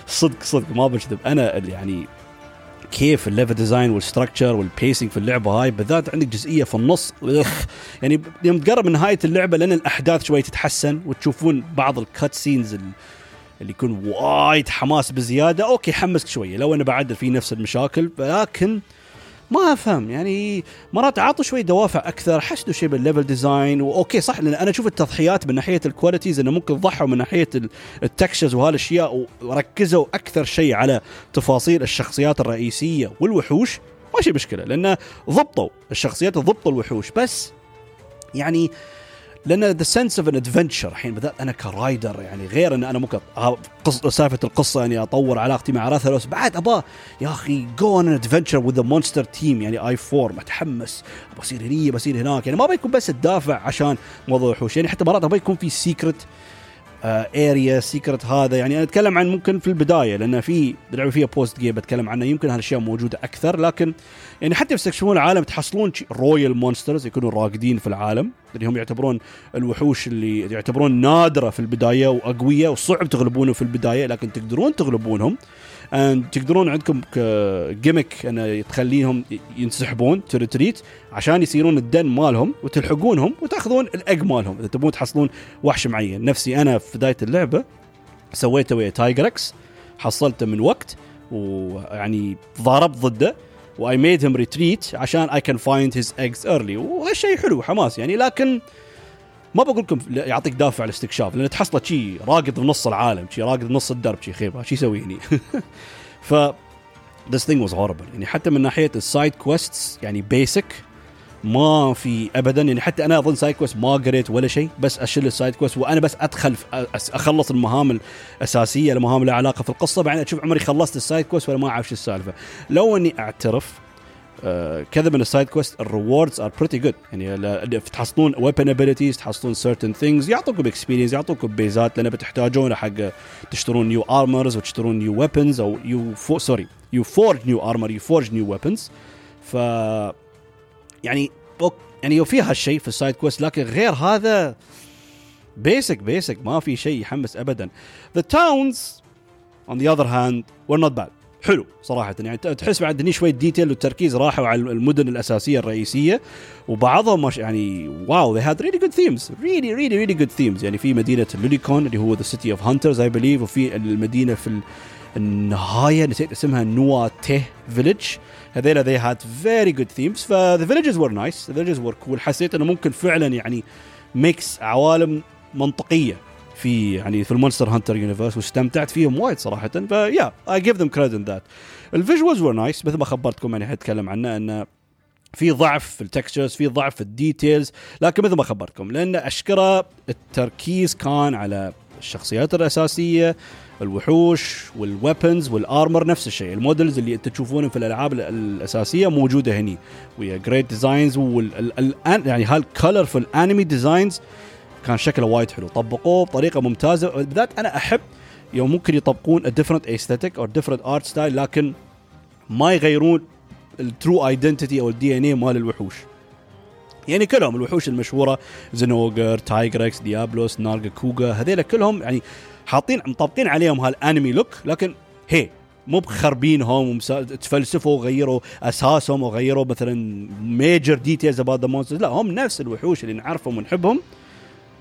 صدق صدق ما بكذب. أنا يعني كيف ال level design وال structure وال pacing في اللعبة هاي بالذات عندك جزئية في النص. يعني يوم تقرب من نهاية اللعبة لأن الأحداث شوي تتحسن وتشوفون بعض ال cut scenes اللي يكون وايد حماس بزيادة. okay حمسك شوية لو أنا بعدل فيه نفس المشاكل لكن ما أفهم يعني مرات عطوا شوي دوافع أكثر حسنوا شيء بال level design و okay صح لأن أنا أشوف التضحيات من ناحية ال qualities إنه ممكن ضحوا من ناحية ال textures وهالأشياء وركزوا أكثر شيء على تفاصيل الشخصيات الرئيسية والوحوش. ماشي مشكلة لأن ضبطوا الشخصيات ضبطوا الوحوش بس يعني لأن the sense of an adventure الحين بالذات أنا ك rider يعني غير أن أنا ممكن قص... سالفة القصة يعني أطور علاقتي مع راثلوس. بعد أبغى يا أخي go on adventure with monster team يعني اي 4 متحمس بصير هني بصير هناك. يعني ما بيكون بس تدافع عشان موضوع الوحوش. يعني حتى مرات أبغى يكون في secret area uh, secret هذا. يعني أنا أتكلم عن ممكن في البداية لأن في لعبه فيها post game بتكلم عنها يمكن هالأشياء موجودة أكثر لكن يعني حتى تستكشفون العالم تحصلون royal monsters يكونوا راقدين في العالم. اللي هم يعتبرون الوحوش اللي يعتبرون نادرة في البداية واقوياء وصعب تغلبونهم في البداية لكن تقدرون تغلبونهم. تقدرون عندكم gimmick انه تخليهم ينسحبون retreat عشان يصيرون ال den مالهم وتلحقونهم وتأخذون الاج مالهم. إذا تبون تحصلون وحش معين. نفسي أنا في بداية اللعبة سويته ويا تايجركس حصلته من وقت ويعني ضاربت ضده و I made him retreat عشان I can find his eggs early وهالشيء حلو حماس يعني. لكن ما بقول لكم يعطيك دافع الاستكشاف لأن تحصله شي راقد بنص العالم شي راقد بنص الدرب شي خيبة شي يسوي هني. (laughs) ف this thing was horrible. يعني حتى من ناحية ال side quests يعني basic ما في ابدا. يعني حتى أنا أظن side quest ما قريت ولا شيء بس اشيل ال side quest وأنا بس أدخل أخلص المهام الأساسية المهام لها علاقة في القصة بعدين أشوف عمري خلصت ال side quest ولا ما أعرف شو السالفة. لو إني أعترف كذا من ال side quest ال rewards are pretty good يعني تحصلون weapon abilities تحصلون certain things يعطوكم experience يعطوكم بيزات لأن بتحتاجون حق تشترون new armors وتشترون new weapons or you sorry you forge new armor you forge new weapons ف يعني يعني في هالشيء في ال side quest لكن غير هذا basic basic ما في شيء يحمس ابدا. the towns on the other hand were not bad حلو صراحة. يعني تحس بعد هني شوية detail والتركيز راحوا على المدن الأساسية الرئيسية وبعضهم مش يعني واو they had really good themes really really really good themes. يعني في مدينة لوليكون اللي هو the city of hunters I believe وفي المدينة في النهاية نسيت اسمها نوا تيه village هذيلا they had very good themes. ف the villages were nice the villages were cool. حسيت إنه ممكن فعلا يعني mix عوالم منطقية. في يعني في ال Monster Hunter universe واستمتعت فيهم وايد صراحة ف yeah I give them credit that ال visuals were nice مثل ما خبرتكم يعني حتكلم عنه إنه في ضعف في ال textures في ضعف في ال details لكن مثل ما خبرتكم لأن أشكره التركيز كان على الشخصيات الأساسية الوحوش وال weapons وال armor نفس الشيء. ال models اللي انت تشوفونهم في الألعاب الأساسية موجودة هني. ويا great designs يعني هال colorful anime designs كان شكله وايد حلو. طبقوه بطريقة ممتازة. بالذات أنا أحب يوم ممكن يطبقون different aesthetic or different art style لكن ما يغيرون ال true identity أو ال DNA مال الوحوش. يعني كلهم الوحوش المشهورة زنوجر تايجركس ديابلوس نارجا كوغا هذيلا كلهم يعني حاطين مطبقين عليهم هال anime look لكن هي مو بخربينهم تفلسفوا وغيروا أساسهم وغيروا مثلا major details about the monsters لا هم نفس الوحوش اللي نعرفهم ونحبهم.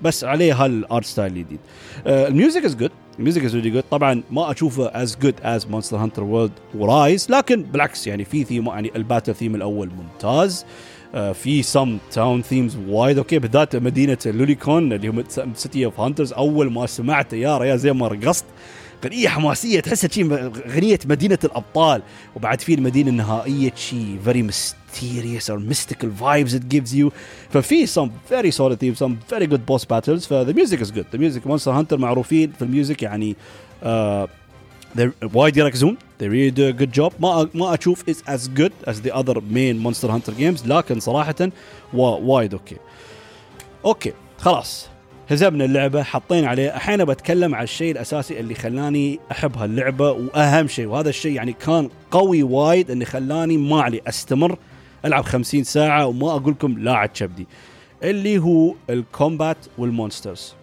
بس عليه هال art style الجديد ال music is good ال music is really good طبعا ما أشوفه as good as Monster Hunter World و Rise لكن بالعكس يعني في ثيم يعني ال battle theme الأول ممتاز. uh, في some town themes وايد. okay بالذات مدينة لوليكون اللي هم city of hunters أول ما سمعته يا ريال زي ما رقصت. اغنيه حماسية تحسها شيء اغنيه مدينة الأبطال. وبعد في المدينة النهائية شيء very mysterious or mystical vibes it gives you ففي some very solid themes some very good boss battles ف the music is good the music monster hunter معروفين في ال music يعني uh, وايد يركزون they really do a good job ما ما أشوف is as good as the other main monster hunter games لكن صراحة وايد okay okay خلاص هزمنا اللعبة حطينا عليه الحين بتكلم على الشيء الأساسي اللي خلاني أحب هاللعبة وأهم شيء وهذا الشيء يعني كان قوي وايد اللي خلاني ما علي أستمر ألعب 50 ساعة وما أقول لكم لاعب كبدي اللي هو ال combat وال monsters.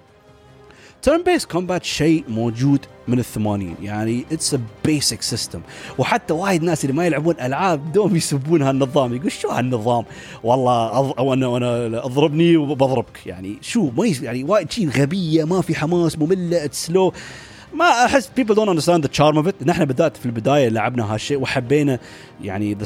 turn based combat شيء موجود من الثمانين. يعني it's a basic system وحتى وايد ناس اللي ما يلعبون ألعاب دوم يسبون هالنظام. يقول شو هالنظام؟ والله أض... أو أنا أضربني وبضربك. يعني شو؟ ما. يعني وايد شيء غبية ما في حماس مملة slow ما أحس people don't understand the charm of it. نحن بالذات في البداية لعبنا هالشيء وحبينا يعني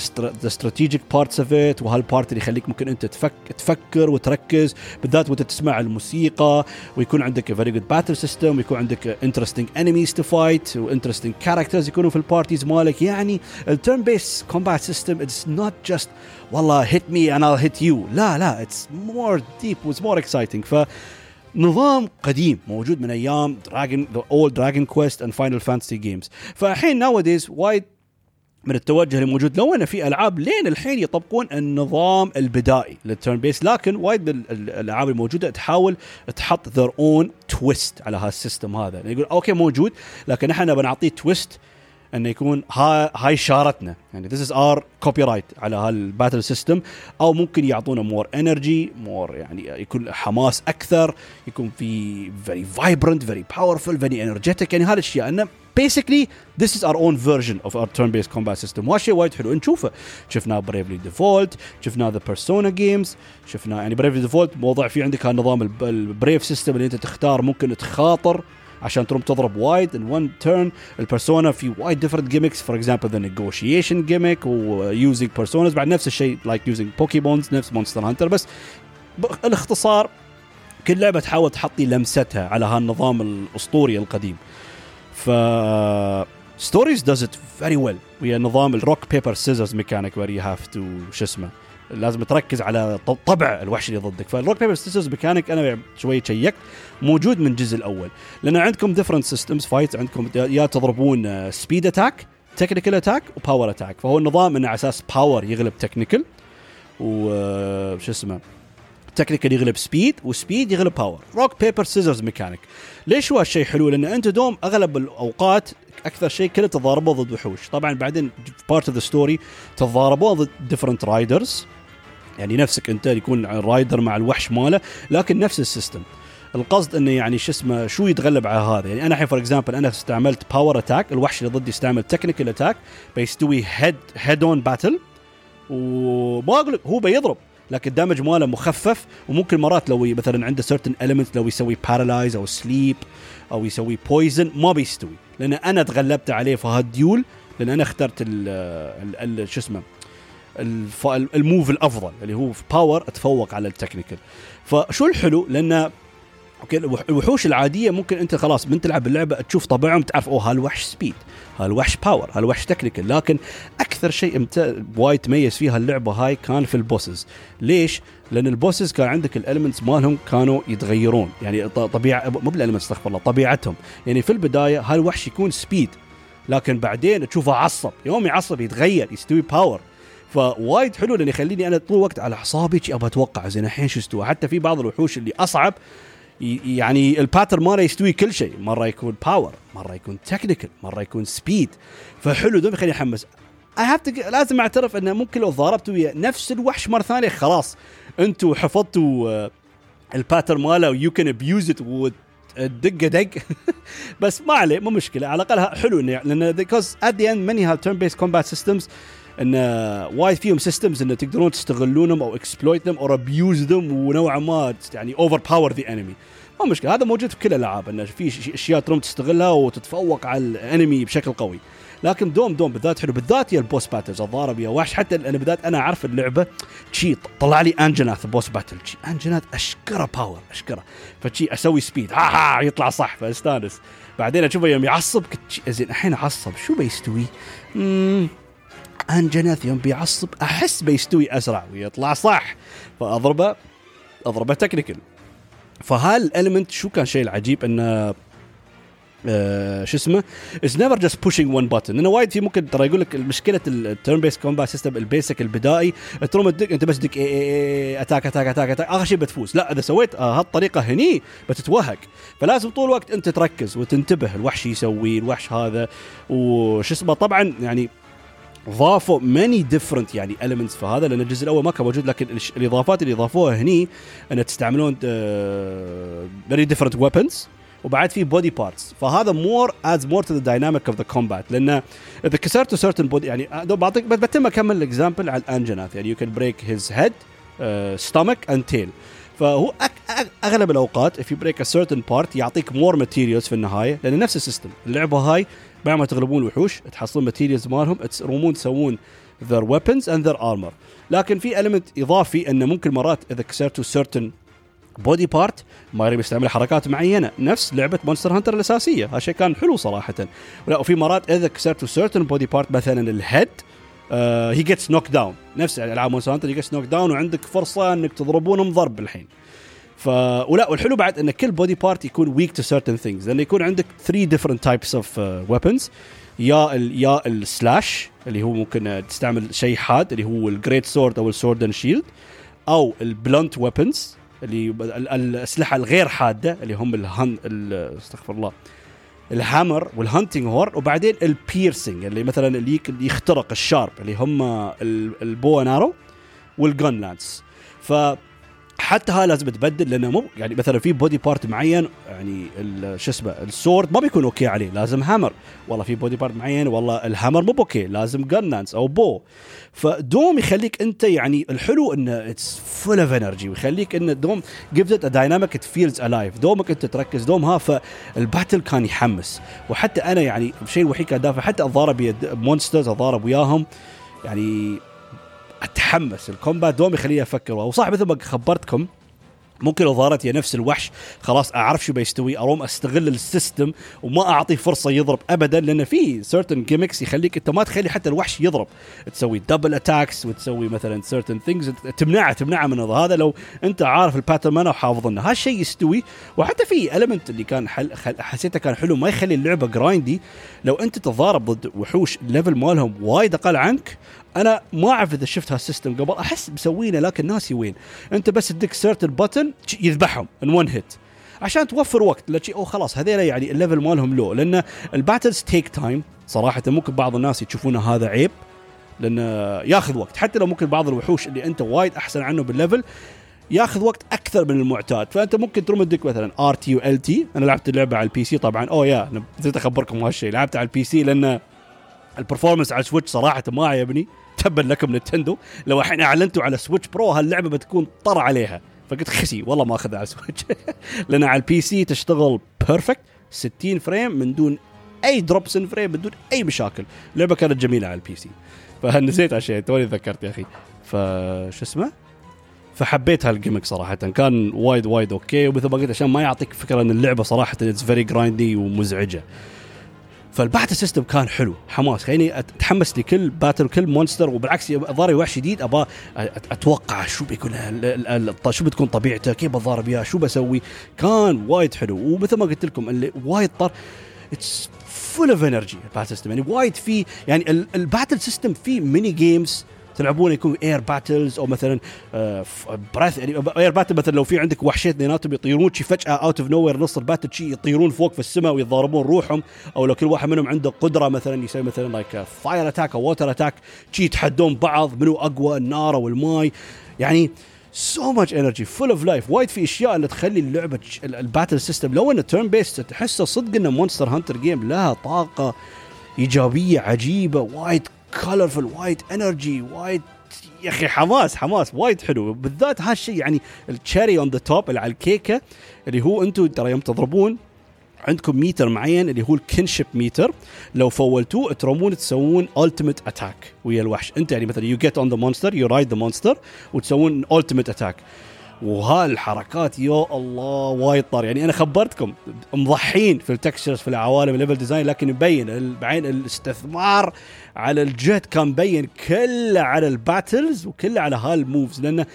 the strategic parts of it وهال part اللي يخليك ممكن أنت تفك تفكر وتركز. بالذات وأنت تسمع الموسيقى ويكون عندك a very good battle system ويكون عندك interesting enemies to fight و interesting characters يكونوا في ال parties مالك. يعني ال turn based combat system it's not just والله hit me and I'll hit you. لا لا it's more deep it's more exciting. ف نظام قديم موجود من أيام Dragon the old Dragon Quest and Final Fantasy games فالحين nowadays وايد من التوجه اللي موجود. لو أن في ألعاب لين الحين يطبقون النظام البدائي لل turn based لكن وايد من الألعاب الموجودة تحاول تحط their own twist على هال system هذا. يعني يقول okay موجود لكن إحنا بنعطيه twist انه يكون هاي شارتنا. يعني this is our copyright على هال battle system أو ممكن يعطونا more energy more يعني يكون حماس أكثر يكون في very vibrant very powerful very energetic يعني هالاشياء انه basically this is our own version of our turn based combat system. وهالشيء وايد حلو. نشوفه. شفناه Bravely Default شفناه the Persona games شفناه يعني Bravely Default موضوع في عندك هالنظام ال brave system اللي أنت تختار ممكن تخاطر. عشان تروم تضرب وايد in one turn ال Persona في وايد different gimmicks for example the negotiation gimmick و using personas بعد نفس الشيء like using Pokemons نفس Monster Hunter بس الاختصار كل لعبة تحاول تحطي لمستها على هالنظام الأسطوري القديم. ف Stories it very well. وهي نظام ال rock paper scissors mechanic where you have to شو اسمه لازم تركز على طبع الوحش اللي ضدك. فال rock paper scissors mechanic أنا شوي checked موجود من الجزء الأول. لأن عندكم different systems fight عندكم يا تضربون speed attack technical attack و power attack فهو النظام إنه على أساس power يغلب technical وش اسمه technical يغلب speed و speed يغلب power rock paper scissors mechanic. ليش هو هالشيء حلو؟ لأن أنت دوم أغلب الأوقات أكثر شيء كله تتضاربوا ضد وحوش. طبعا بعدين part of the story تتضاربوا ضد different riders يعني نفسك انت يكون rider مع الوحش ماله لكن نفس ال system. القصد إنه يعني شو اسمه شو يتغلب على هذا؟ يعني أنا الحين for example أنا استعملت power attack الوحش اللي ضدي استعمل technical attack بيستوي head head on battle وما أقول هو بيضرب لكن ال damage ماله مخفف وممكن مرات لو مثلا عنده certain element لو يسوي paralyze أو sleep أو يسوي poison ما بيستوي. لأن أنا تغلبت عليه في هال duel لأن أنا اخترت ال شو اسمه ال move الأفضل اللي هو في power أتفوق على ال technical. فشو الحلو؟ لأن okay الوحوش العادية ممكن أنت خلاص من تلعب اللعبة تشوف طبعهم تعرف أوه هالوحش speed هالوحش power هالوحش technical لكن أكثر شيء امت... وايد تميز فيها اللعبة هاي كان في ال bosses. ليش؟ لأن ال bosses كان عندك ال elements مالهم كانوا يتغيرون. يعني طبيعة مو بال elements استغفر الله طبيعتهم. يعني في البداية هالوحش يكون speed لكن بعدين تشوفه عصب. يوم يعصب يتغير يستوي power فوايد حلو لأن يخليني أنا طول الوقت على أعصابي أبغى أتوقع زين الحين شو استوى حتى في بعض الوحوش اللي أصعب يعني ال pattern ماله يستوي كل شيء. مرة يكون power مرة يكون technical مرة يكون speed فحلو دوم يخليني أحمس. I have لازم أعترف إنه ممكن لو ضاربت ويا نفس الوحش مرة ثانية خلاص. أنتم حفظتوا آه، ال pattern ماله و you can abuse it دقة دق. (laughs) بس ما عليه مو مشكلة. على الأقل حلو إنه لأن because at the end many have turn based combat systems أن وايد فيهم systems انه تقدرون تستغلونهم أو exploit them أو abuse them ونوعا ما يعني overpower the enemy ما مشكلة هذا موجود في كل الألعاب انه في أشياء تروم تستغلها وتتفوق على ال enemy بشكل قوي. لكن دوم دوم بالذات حلو بالذات يا ال boss battles الضارب يا وحش حتى أنا بالذات أنا أعرف اللعبة شي طلع لي انجناث بوس باتل شي انجناث أشكره باور أشكره. فشي أسوي سبيد ها ها يطلع صح فأستانس. بعدين أشوفه يوم يعصب زين الحين عصب شو بيستوي؟ انجنث يوم بيعصب أحس بيستوي أسرع ويطلع صح فأضربه أضربه تكنيكال فهالالمنت شو كان شيء العجيب؟ انه آه شو اسمه؟ از نيفر جاست بوشينج ون بutton لأنه وايد في ممكن ترى يقول لك مشكلة التيرن بيس كومبات سيستم البيسك البدائي. تروم تدق أنت بس دق A A A attack attack attack attack. آخر شيء بتفوز. لا إذا سويت آه هالطريقة هني بتتوهق. فلازم طول الوقت أنت تركز وتنتبه الوحش يسوي الوحش هذا. وش اسمه؟ طبعا يعني ضافوا many different يعني elements في هذا لأن الجزء الأول ما كان موجود لكن الإضافات اللي ضافوها هني أن تستعملون very different weapons وبعد في body parts فهذا more adds more to the dynamic of the combat لأن إذا كسرتوا certain body يعني بعطيك بتم أكمل ال example على ال Anjanath يعني you can break his head stomach and tail فهو أغلب الأوقات if you break a certain part يعطيك more materials في النهاية لأن نفس ال system اللعبة هاي بعد ما تغلبون الوحوش تحصلون materials مالهم ترومون تسوون their weapons and their armor. لكن في element إضافي إنه ممكن مرات إذا كسرتوا certain body part ما يريد يستعمل حركات معينة. نفس لعبة Monster Hunter الأساسية. هذا شيء كان حلو صراحة. ولا وفي مرات إذا كسرتوا certain body part مثلا ال head he gets knock down نفس ألعاب Monster Hunter he gets knock down وعندك فرصة إنك تضربونهم ضرب الحين. ف ولا والحلو بعد إن كل body part يكون weak to certain things لأنه يكون عندك 3 different types of weapons يا ال يا ال slash اللي هو ممكن تستعمل شيء حاد اللي هو ال great sword أو ال sword and shield أو ال blunt weapons اللي الأسلحة الغير حادة اللي هم الهن استغفر الله ال hammer وال hunting horn وبعدين ال piercing اللي مثلا اللي يخترق ال sharp اللي هم ال bow and arrow وال gunlance ف حتى هاي لازم تبدل لأنه مو يعني مثلا في body part معين يعني شو اسمه ال sword ما بيكون okay عليه لازم hammer والله في body part معين والله ال hammer مو okay لازم gunlance أو bow فدوم يخليك أنت يعني الحلو انه it's full of energy ويخليك انه دوم gives it dynamic it feels alive دومك أنت تركز دوم ها فال battle كان يحمس. وحتى أنا يعني الشيء الوحيد كان دافع حتى اتضارب monsters اتضارب وياهم يعني أتحمس. ال combat دوم يخليني أفكر. وصح مثل ما خبرتكم. ممكن لو ظهرت يا نفس الوحش خلاص أعرف شو بيستوي. أروم أستغل ال system وما اعطيه فرصة يضرب ابدا لأن في certain gimmicks يخليك أنت ما تخلي حتى الوحش يضرب. تسوي double attacks وتسوي مثلا certain things تمنعه تمنعه من هذا. لو أنت عارف ال pattern مانا وحافظ إنه هالشيء يستوي. وحتى في element اللي كان حل حسيته كان حلو ما يخلي اللعبة grindy لو أنت تتضارب ضد وحوش ال level مالهم وايد أقل عنك أنا ما أعرف إذا شفت هال system قبل أحس مسوينه لكن ناسي وين. أنت بس تدق certain button يذبحهم in one hit عشان توفر وقت لا أو خلاص هذيلا يعني ال level مالهم low لأن ال battles take time صراحة ممكن بعض الناس يشوفون هذا عيب. لأن ياخذ وقت. حتى لو ممكن بعض الوحوش اللي أنت وايد أحسن عنه بال level ياخذ وقت أكثر من المعتاد. فأنت ممكن تروم تدق مثلا RT و LT أنا لعبت اللعبة على ال PC طبعا. oh yeah نسيت أخبركم هالشيء لعبت على ال PC لأن ال performance على Switch صراحة ما عجبني تبا لكم Nintendo لو الحين أعلنتوا على Switch Pro هاللعبة بتكون طر عليها. فقلت خسي والله ما أخذها على Switch (laughs) لأن على ال PC تشتغل perfect 60 frame من دون أي drops in frame بدون أي مشاكل. اللعبه كانت جميلة على ال PC فنسيت هالشيء توني تذكرت يا أخي. فشو اسمه؟ فحبيت هال gimmick صراحة. كان وايد وايد okay ومثل ما قلت عشان ما يعطيك فكرة إن اللعبة صراحة it's very grindy ومزعجة. فال battle system كان حلو حماس. خليني اتحمس لكل battle كل monster وبالعكس ضاري وحش جديد. ابى أتوقع شو بيكون شو بتكون طبيعته؟ كيف بضارب اياه شو بسوي؟ كان وايد حلو. ومثل ما قلت لكم اللي وايد طر it's full of energy ال battle system يعني وايد في يعني ال battle system فيه mini games تلعبون يكون air battles أو مثلا breath يعني air battle مثلا لو في عندك وحشين اثنيناتهم يطيرون شي فجأة out of nowhere نص الباتل شي يطيرون فوق في السماء ويتضاربون روحهم أو لو كل واحد منهم عنده قدرة مثلا يسوي مثلا like fire attack أو water attack شي يتحدون بعض منو أقوى النار أو الماي. يعني so much energy full of life وايد في أشياء اللي تخلي اللعبة ال battle system لو إنه turn based تحسه صدق إنه Monster Hunter game لها طاقة إيجابية عجيبة وايد colorful وايد energy وايد يا أخي حماس حماس وايد حلو. بالذات هالشيء يعني ال cherry on the top اللي على الكيكة اللي هو أنتم ترى يوم تضربون عندكم ميتر معين اللي هو ال kinship meter لو full توه ترومون تسوون ultimate attack ويا الوحش. أنت يعني مثلا you get on the monster you ride the monster وتسوون ultimate attack وهالحركات يا الله وايد طار. يعني أنا خبرتكم مضحين في ال textures في العوالم ال level design لكن مبين بعين الاستثمار على الجهد كان مبين كله على ال battles وكله على هال moves لأنه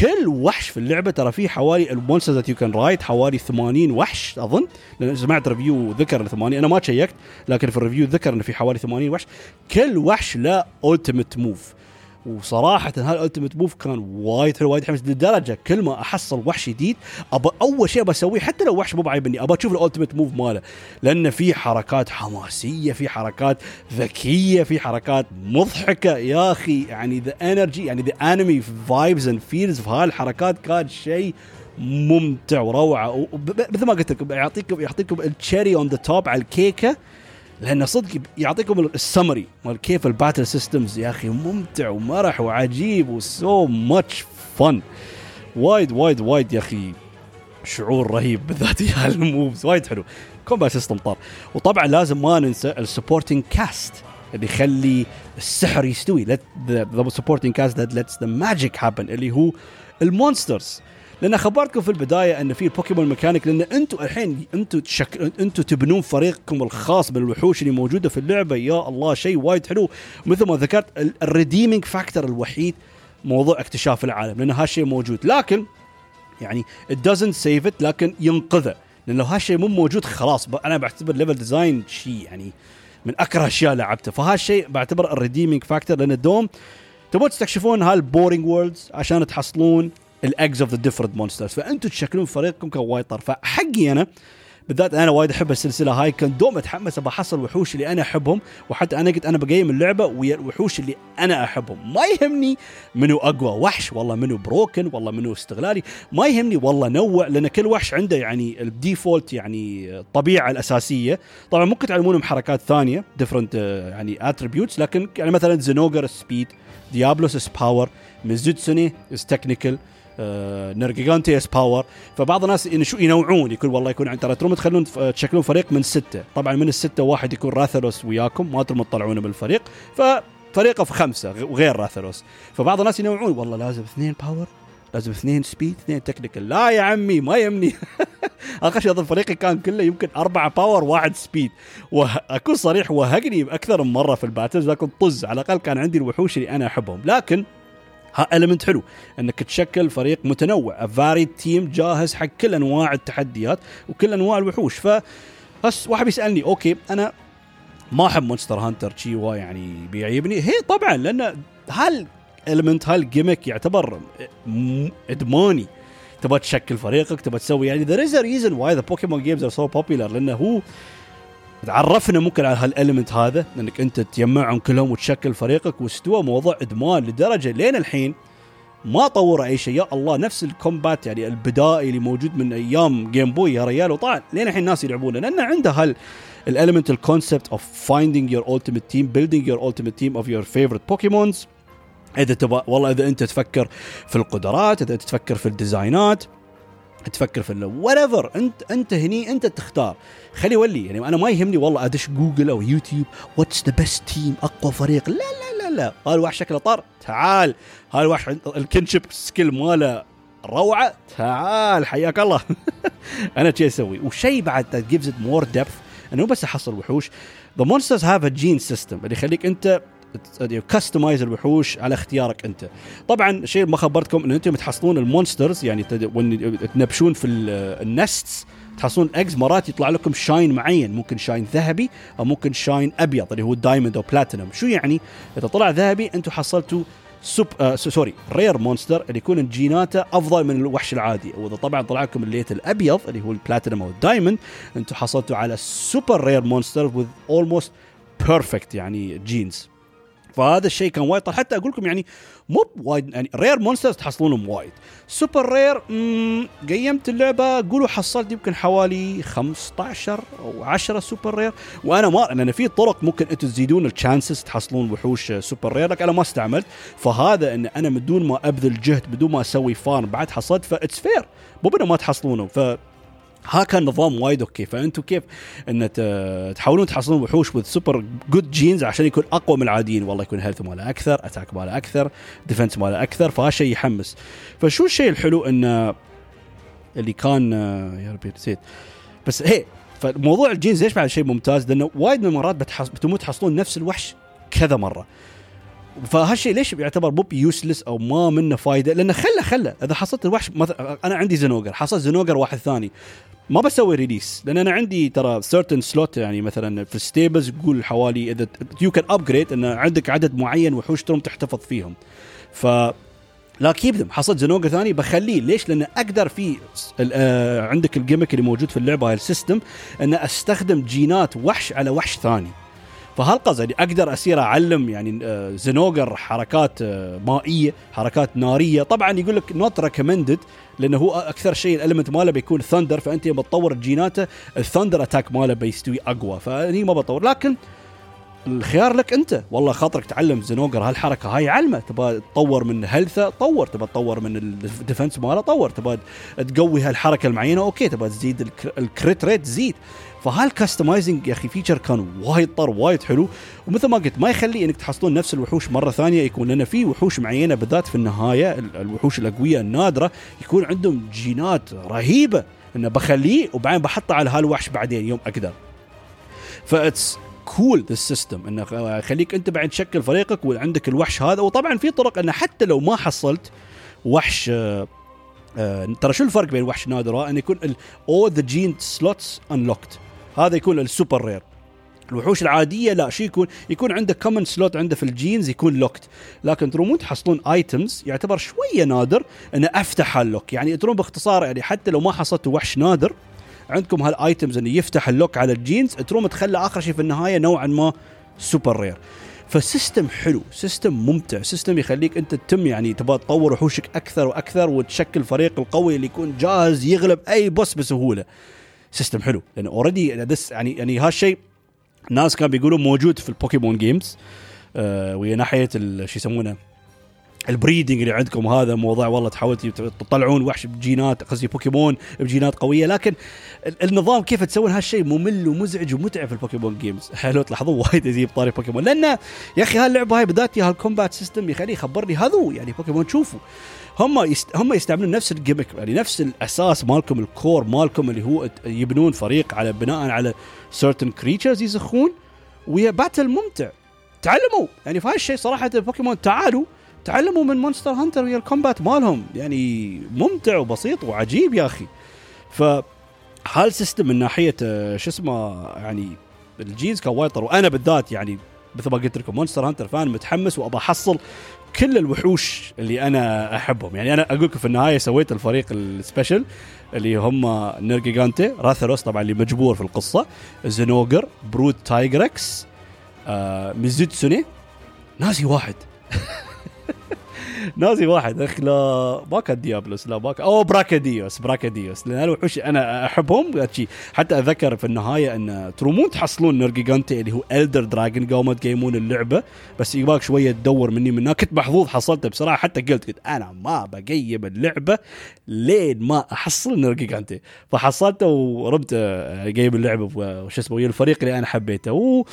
كل وحش في اللعبة ترى فيه حوالي ال monsters that you can ride حوالي 80 وحش أظن. لأن سمعت review ذكر 80 أنا ما checked لكن في ال review ذكر إنه في حوالي 80 وحش. كل وحش له ultimate move وصراحة هال ultimate move كان وايد حلو وايد حمس لدرجة كل ما أحصل وحش جديد أبى أول شيء بسويه حتى لو وحش مو بعيبني أبى أشوف ال ultimate move ماله. لأن في حركات حماسية في حركات ذكية في حركات مضحكة. يا أخي يعني the energy يعني the anime vibes and feels في هالحركات كان شيء ممتع وروعة. مثل ما قلت لكم يعطيكم يعطيكم ال cherry on the top على الكيكة. لأن صدق يعطيكم السمري مال كيف ال battle systems يا أخي ممتع ومرح وعجيب و so much fun وايد وايد وايد يا أخي شعور رهيب بالذات يا ال (laughs) moves. وايد حلو. combat system طار. وطبعا لازم ما ننسى ال supporting cast اللي يخلي السحر يستوي. the supporting cast the magic happen اللي هو ال monsters لأن خبرتكم في البداية أن في ال Pokémon mechanic لأن أنتم الحين أنتم تشك... أنتم تبنون فريقكم الخاص بالوحوش اللي موجودة في اللعبة. يا الله شيء وايد حلو. مثل ما ذكرت ال redeeming factor الوحيد موضوع اكتشاف العالم لأن هالشيء موجود. لكن يعني it doesn't save it لكن ينقذه. لأن لو هالشيء مو موجود خلاص أنا بعتبر level design شيء يعني من اكره أشياء لعبته. فهالشيء بعتبر ال redeeming factor لأن الدوم تبون تستكشفون هال boring worlds عشان تحصلون ال eggs of the different monsters فانتم تشكلون فريقكم كوايد طر فحقي أنا بالذات أنا وايد أحب السلسلة هاي. كان دوم أتحمس ابى أحصل الوحوش اللي أنا أحبهم وحتى أنا قلت أنا بقيم اللعبة ويا الوحوش اللي أنا أحبهم. ما يهمني منو أقوى وحش والله منو broken والله منو استغلالي. ما يهمني والله نوع لأن كل وحش عنده يعني ال default يعني الطبيعه الأساسية. طبعا ممكن تعلمونهم حركات ثانية different يعني attributes لكن يعني مثلا زينوجر speed ديابلوس power ميزوتسوني is technical نرجيجانتي is power. فبعض الناس ينوعون يقول والله يكون عند ترى تخلون تشكلون فريق من ستة. طبعا من الستة واحد يكون راثلوس وياكم ما تروم تطلعونه من الفريق. ففريقه في خمسة وغير راثلوس فبعض الناس ينوعون والله لازم اثنين power لازم اثنين speed اثنين technical. لا يا عمي ما يهمني. (laughs) اخر شيء أظن فريقي كان كله يمكن أربعة power واحد speed. واكون صريح وهقني أكثر من مرة في ال battles لكن طز. على الأقل كان عندي الوحوش اللي أنا أحبهم. لكن هال element حلو إنك تشكل فريق متنوع. varied team جاهز حق كل أنواع التحديات وكل أنواع الوحوش. ف بس واحد بيسألني أوكي أنا ما أحب مونستر هانتر شي يعني بيعيبني. هي طبعا لأن هال element هال gimmick يعتبر إدماني. تبغى تشكل فريقك تبغى تسوي. يعني there is a why the Pokemon games are so popular لأنه هو تعرفنا ممكن على هال element هذا إنك أنت تجمعهم كلهم وتشكل فريقك واستوى موضوع إدمان لدرجة لين الحين ما طور أي شيء. يا الله نفس ال combat يعني البدائي اللي موجود من أيام جيم بوي يا ريال وطبعا لين الحين الناس يلعبونه. لأن عنده هال ال element ال concept of finding your ultimate team building your ultimate team of your favorite Pokemons إذا تبغى والله إذا أنت تفكر في القدرات إذا تفكر في ال designات تفكر في whatever أنت أنت هني أنت تختار. خلي ولي يعني أنا ما يهمني والله أدش جوجل أو يوتيوب what's the best team أقوى فريق. لا لا لا لا. هذا الواحد شكله طار. تعال. هذا الواحد ال kinship skill ماله روعة. تعال حياك الله. (laughs) أنا شي أسوي. وشيء بعد it more depth إنه بس أحصل وحوش. The monsters have a gene system اللي يخليك أنت customize الوحوش على اختيارك أنت. طبعا شيء ما خبرتكم ان أنتم تحصلون ال monsters يعني تنبشون في ال nests تحصلون X مرات يطلع لكم shine معين ممكن shine ذهبي أو ممكن shine أبيض اللي هو diamond أو بلاتينوم شو يعني؟ إذا طلع ذهبي أنتم حصلتوا سوب آه sorry rare monster اللي يكون جيناته أفضل من الوحش العادي. وإذا طبعا طلع لكم ال light الأبيض اللي هو البلاتينوم أو ال diamond أنتم حصلتوا على super rare monster with almost perfect يعني genes فهذا الشيء كان وايد حتى أقول لكم يعني مو وايد يعني rare monsters تحصلونهم وايد. super rare قيمت اللعبة قولوا حصلت يمكن حوالي 15 أو 10 super rare وأنا ما لأن في طرق ممكن أنتم تزيدون ال chances تحصلون وحوش super rare لكن أنا ما استعملت. فهذا إن أنا بدون ما أبذل جهد بدون ما أسوي farm بعد حصلت ف it's fair مو ما تحصلونه ف ها كان نظام وايد أوكي. فانتم كيف إن تحاولون تحصلون وحوش with super good genes عشان يكون أقوى من العاديين؟ والله يكون health ماله أكثر attack ماله أكثر defense ماله أكثر فهالشيء يحمس. فشو الشيء الحلو انه اللي كان يا ربي نسيت. بس هي فموضوع ال genes ليش بعد شيء ممتاز؟ لأنه وايد من المرات بتحص... بتموت تحصلون نفس الوحش كذا مرة. فهالشيء ليش يعتبر بوب useless أو ما منه فايدة؟ لأنه خله خله إذا حصلت الوحش مثلا أنا عندي زنوجر حصلت زنوجر واحد ثاني ما بسوي release لأن أنا عندي ترى certain slot يعني مثلا في ال stables يقول حوالي إذا you can upgrade إن عندك عدد معين وحوش تروم تحتفظ فيهم. ف لا keep them حصلت زنوجر ثاني بخليه. ليش؟ لأن أقدر في آه عندك ال gimmick اللي موجود في اللعبة هاي ال system إن أستخدم جينات وحش على وحش ثاني. فهالقصد يعني أقدر اصير أعلم يعني آه، زنوجر حركات آه، مائية حركات نارية؟ طبعا يقول لك not recommended لأنه هو أكثر شيء ال element ماله بيكون thunder فأنت لما تطور جيناته ال thunder attack ماله بيستوي أقوى. فهني ما بطور لكن الخيار لك أنت. والله خاطرك تعلم زنوجر هالحركة. هاي علمه. تبغى تطور من healthه طور. تبغى تطور من ال defense ماله طور. تبغى تقوي هالحركة المعينة أوكي. تبغى تزيد ال crit rate زيد. فهال customizing يا أخي feature كان وايد طر وايد حلو؟ ومثل ما قلت ما يخلي إنك تحصلون نفس الوحوش مرة ثانية يكون لنا في وحوش معينة بالذات في النهاية الوحوش الاقوياء النادرة يكون عندهم جينات رهيبة. إنه بخليه وبعدين بحطه على هالوحش بعدين يوم أقدر. ف it's cool the system إنه يخليك أنت بعد تشكل فريقك وعندك الوحش هذا. وطبعا في طرق إنه حتى لو ما حصلت وحش آه آه ترى شو الفرق بين وحش نادر ان يكون all the gene slots unlocked هذا يكون ال super rare الوحوش العادية لا شو يكون يكون عنده common slot عنده في ال genes يكون locked لكن ترومون تحصلون items يعتبر شوية نادر إنه أفتح هال lock يعني ترون باختصار يعني حتى لو ما حصلتوا وحش نادر عندكم هال items إنه يفتح ال lock على ال genes تروم تخلى آخر شيء في النهاية نوعا ما super rare فال system حلو system ممتع system يخليك أنت تتم يعني تبغى تطور وحوشك أكثر وأكثر وتشكل فريق القوي اللي يكون جاهز يغلب أي boss بسهولة. system حلو. لأن already يعني يعني هالشيء ناس كانوا بيقولوا موجود في البوكيمون games آه وهي ناحية شو يسمونه؟ ال breeding اللي عندكم هذا موضوع والله تحاولوا تطلعون وحش بجينات قصدي بوكيمون بجينات قوية لكن النظام كيف تسوون هالشيء ممل ومزعج ومتعب في البوكيمون games حلو (laughs) تلاحظوا وايد يجيب طاري بوكيمون. لأن يا أخي هاللعبة هاي بذاتها هال combat system يخليه يخبرني هذو يعني بوكيمون تشوفوا هم يست... هم يستعملون نفس ال gimmick يعني نفس الأساس مالكم ال core مالكم اللي هو يبنون فريق على بناء على certain creatures يزخون ويا battle ممتع. تعلموا! يعني في هالشيء صراحة البوكيمون تعالوا تعلموا من مونستر هانتر ويا ال combat مالهم. يعني ممتع وبسيط وعجيب يا أخي. ف هال system من ناحية آه، شو اسمه يعني ال genes كان وايد وأنا بالذات يعني مثل ما قلت لكم مونستر هانتر fan متحمس وابى أحصل كل الوحوش اللي أنا أحبهم. يعني أنا أقول لكم في النهاية سويت الفريق ال special اللي هم نيرجيجانتي راثروس طبعا اللي مجبور في القصة زنوجر Brute تايجركس آه ميزوتسوني. ناسي واحد. (laughs) ناسي واحد. أخ لا ما كان ديابلوس لا ما كان أو براكاديوس براكاديوس لأن الوحوش أنا أحبهم. حتى أذكر في النهاية إن ترومون تحصلون نرجيجانتي اللي هو elder dragon قاموا تقيمون اللعبة. بس يباك شوية تدور مني منها. كنت محظوظ حصلته بصراحة. حتى قلت قلت أنا ما بقيم اللعبة لين ما أحصل نرجيجانتي فحصلته ورمت قيم اللعبة وش اسمه الفريق اللي أنا حبيته.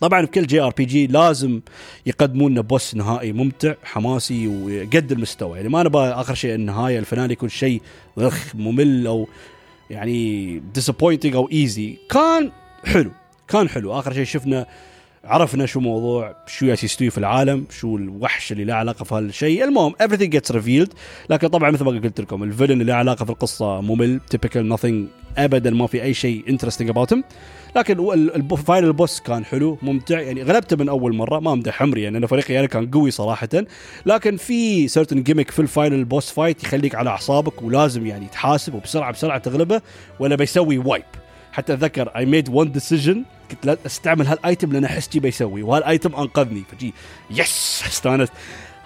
طبعا في كل JRPG لازم يقدمون لنا boss نهائي ممتع حماسي وقد المستوى. يعني ما نبغى آخر شيء النهاية ال final يكون شيء ضخ ممل أو يعني disappointing أو easy كان حلو كان حلو. آخر شيء شفنا عرفنا شو موضوع شو يستوي في العالم شو الوحش اللي له علاقة في هالشيء المهم everything gets revealed. لكن طبعا مثل ما قلت لكم ال villain اللي له علاقة في القصة ممل typical nothing ابدا ما في أي شيء interesting about him. لكن ال final boss كان حلو ممتع. يعني غلبته من أول مرة ما امدح عمري. يعني أنا فريقي يعني كان قوي صراحة. لكن في certain gimmick في ال final boss fight يخليك على أعصابك ولازم يعني تحاسب وبسرعة بسرعة تغلبه ولا بيسوي wipe حتى أتذكر I made one decision قلت لا أستعمل هال item لأن أحس جي بيسوي وهال item أنقذني. فجي yes (laughs) استأنست.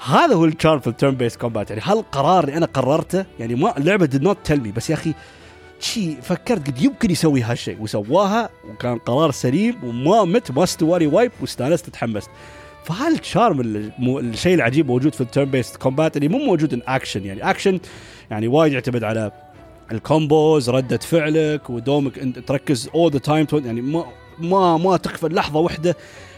هذا هو ال charm في ال turn-based combat يعني هالقرار اللي أنا قررته يعني ما اللعبة did not tell me بس يا أخي شي فكرت قلت يمكن يسوي هالشيء وسواها وكان قرار سليم وما مت ما استوالي wipe واستأنست تحمست. فهال charm الشيء العجيب موجود في ال turn-based combat اللي مو موجود in action يعني اكشن يعني وايد يعتمد على ال combos ردة فعلك ودومك انت تركز all the time يعني ما ما ما تغفل لحظة واحدة.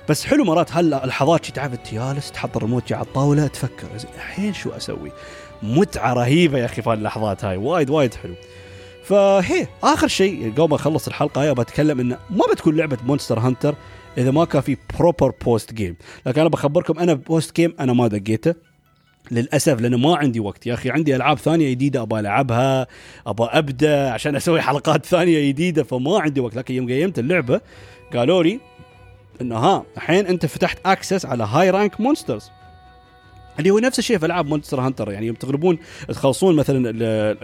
بس حلو مرات هاللحظات تعرف تجالس تحط الريموت على الطاولة تفكر الحين شو أسوي؟ متعة رهيبة يا أخي في اللحظات هاي وايد وايد حلو. فهي آخر شيء قبل ما اخلص الحلقة هاي بتكلم انه ما بتكون لعبة مونستر هانتر إذا ما كان في proper post game لكن أنا بخبركم أنا post game أنا ما دقيته. للأسف لأنه ما عندي وقت. يا أخي عندي ألعاب ثانية جديدة أبغى ألعبها أبغى أبدأ عشان أسوي (laughs) حلقات ثانية جديدة فما عندي وقت. لكن يوم قيمت اللعبة قالوا لي إنه ها الحين أنت فتحت access على high rank monsters اللي هو نفس الشيء في ألعاب مونستر هانتر يعني يوم تغلبون تخلصون مثلا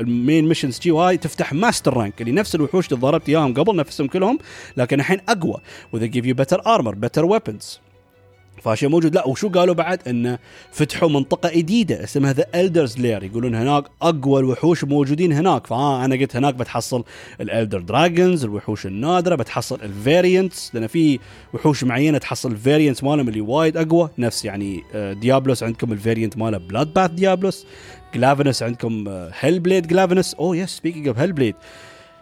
ال main missions جي وهاي تفتح master rank اللي نفس الوحوش اللي ضربت إياهم قبل نفسهم كلهم لكن الحين أقوى. و they give you better armor better weapons فشيء موجود. لا وشو قالوا بعد؟ انه فتحوا منطقة جديده اسمها the Elder's Lair يقولون هناك أقوى الوحوش موجودين هناك. فها أنا قلت هناك بتحصل ال elder dragons الوحوش النادرة بتحصل ال variants لأن في وحوش معينة تحصل ال variants مالهم اللي وايد أقوى. نفس يعني ديابلوس عندكم ال variant ماله Bloodbath ديابلوس جلافنس عندكم Hellblade جلافنس oh yes speaking of Hellblade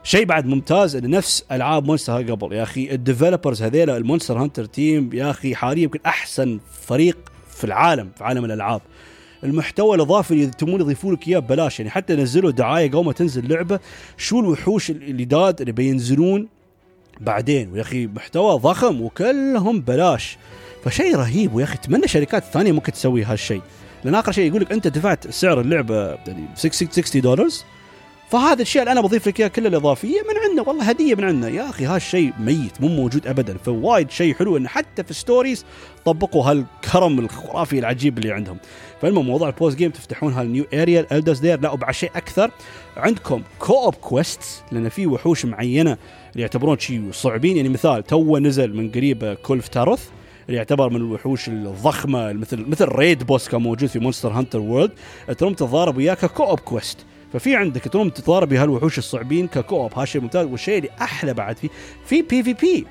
شيء بعد ممتاز انه نفس ألعاب مونستر قبل. يا أخي ال developers هذيلا المونستر هانتر team يا أخي حاليا يمكن أحسن فريق في العالم في عالم الألعاب. المحتوى الإضافي اللي تبون يضيفوا لك إياه ببلاش. يعني حتى نزلوا دعاية قبل ما تنزل لعبة شو الوحوش الجداد اللي بينزلون بعدين؟ ويا أخي محتوى ضخم وكلهم بلاش فشيء رهيب ويا أخي أتمنى شركات ثانية ممكن تسوي هالشيء. لأن آخر شيء يقول لك أنت دفعت سعر اللعبة يعني 60 دولار فهذا الشيء اللي أنا بضيف لك إياه كله الاضافيه من عندنا والله هدية من عندنا. يا أخي هالشيء ميت مو موجود ابدا. فوايد شيء حلو انه حتى في Stories طبقوا هالكرم الخرافي العجيب اللي عندهم. فالمهم موضوع ال post game تفتحون هال new area ال Elder's Lair لا وبعد شيء أكثر عندكم co-op quest لأن في وحوش معينة اللي يعتبرون شيء صعبين. يعني مثال تو نزل من قريب Kulve Taroth اللي يعتبر من الوحوش الضخمة مثل مثل raid boss كان موجود في مونستر هانتر وورلد تروم تتضارب وياه co-op quest ففي عندك تروم تتضارب بهالوحوش الصعبين ك co-op. هالشيء ممتاز والشيء اللي أحلى بعد فيه في PvP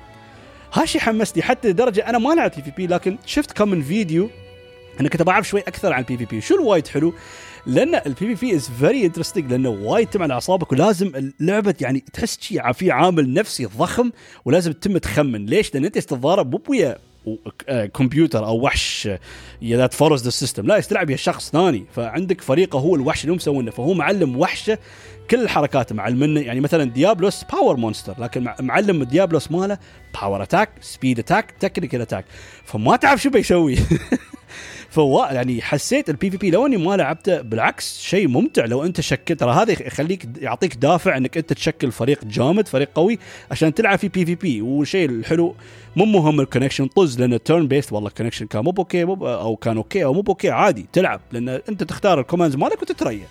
هالشيء حمسني حتى لدرجة أنا ما لعبت PvP لكن شفت كم من فيديو أنا كنت بعرف شوي أكثر عن ال PvP شو الوايد حلو؟ لأن ال PvP is very interesting لأنه وايد تم على أعصابك ولازم اللعبة يعني تحس شيء في عامل نفسي ضخم ولازم تتم تخمن. ليش؟ لأن أنت تتضارب مو كمبيوتر أو وحش that follows the system لا يالس تلعب يا شخص ثاني. فعندك فريقه هو الوحش اللي هم مسوينه. فهو معلم وحشة كل الحركات معلمنا يعني مثلا ديابلوس power monster لكن معلم ديابلوس ماله power attack speed attack technical attack فما تعرف شو بيسوي. (laughs) فوا يعني حسيت ال PvP لو اني ما لعبته بالعكس شيء ممتع. لو انت شكلت ترى هذا يخليك يعطيك دافع انك انت تشكل فريق جامد فريق قوي عشان تلعب في PvP والشيء الحلو مو مهم ال connection طز لأن ال turn-based والله ال connection كان مو okay أو كان okay أو مو okay عادي تلعب. لأن أنت تختار ال commands مالك وتتريا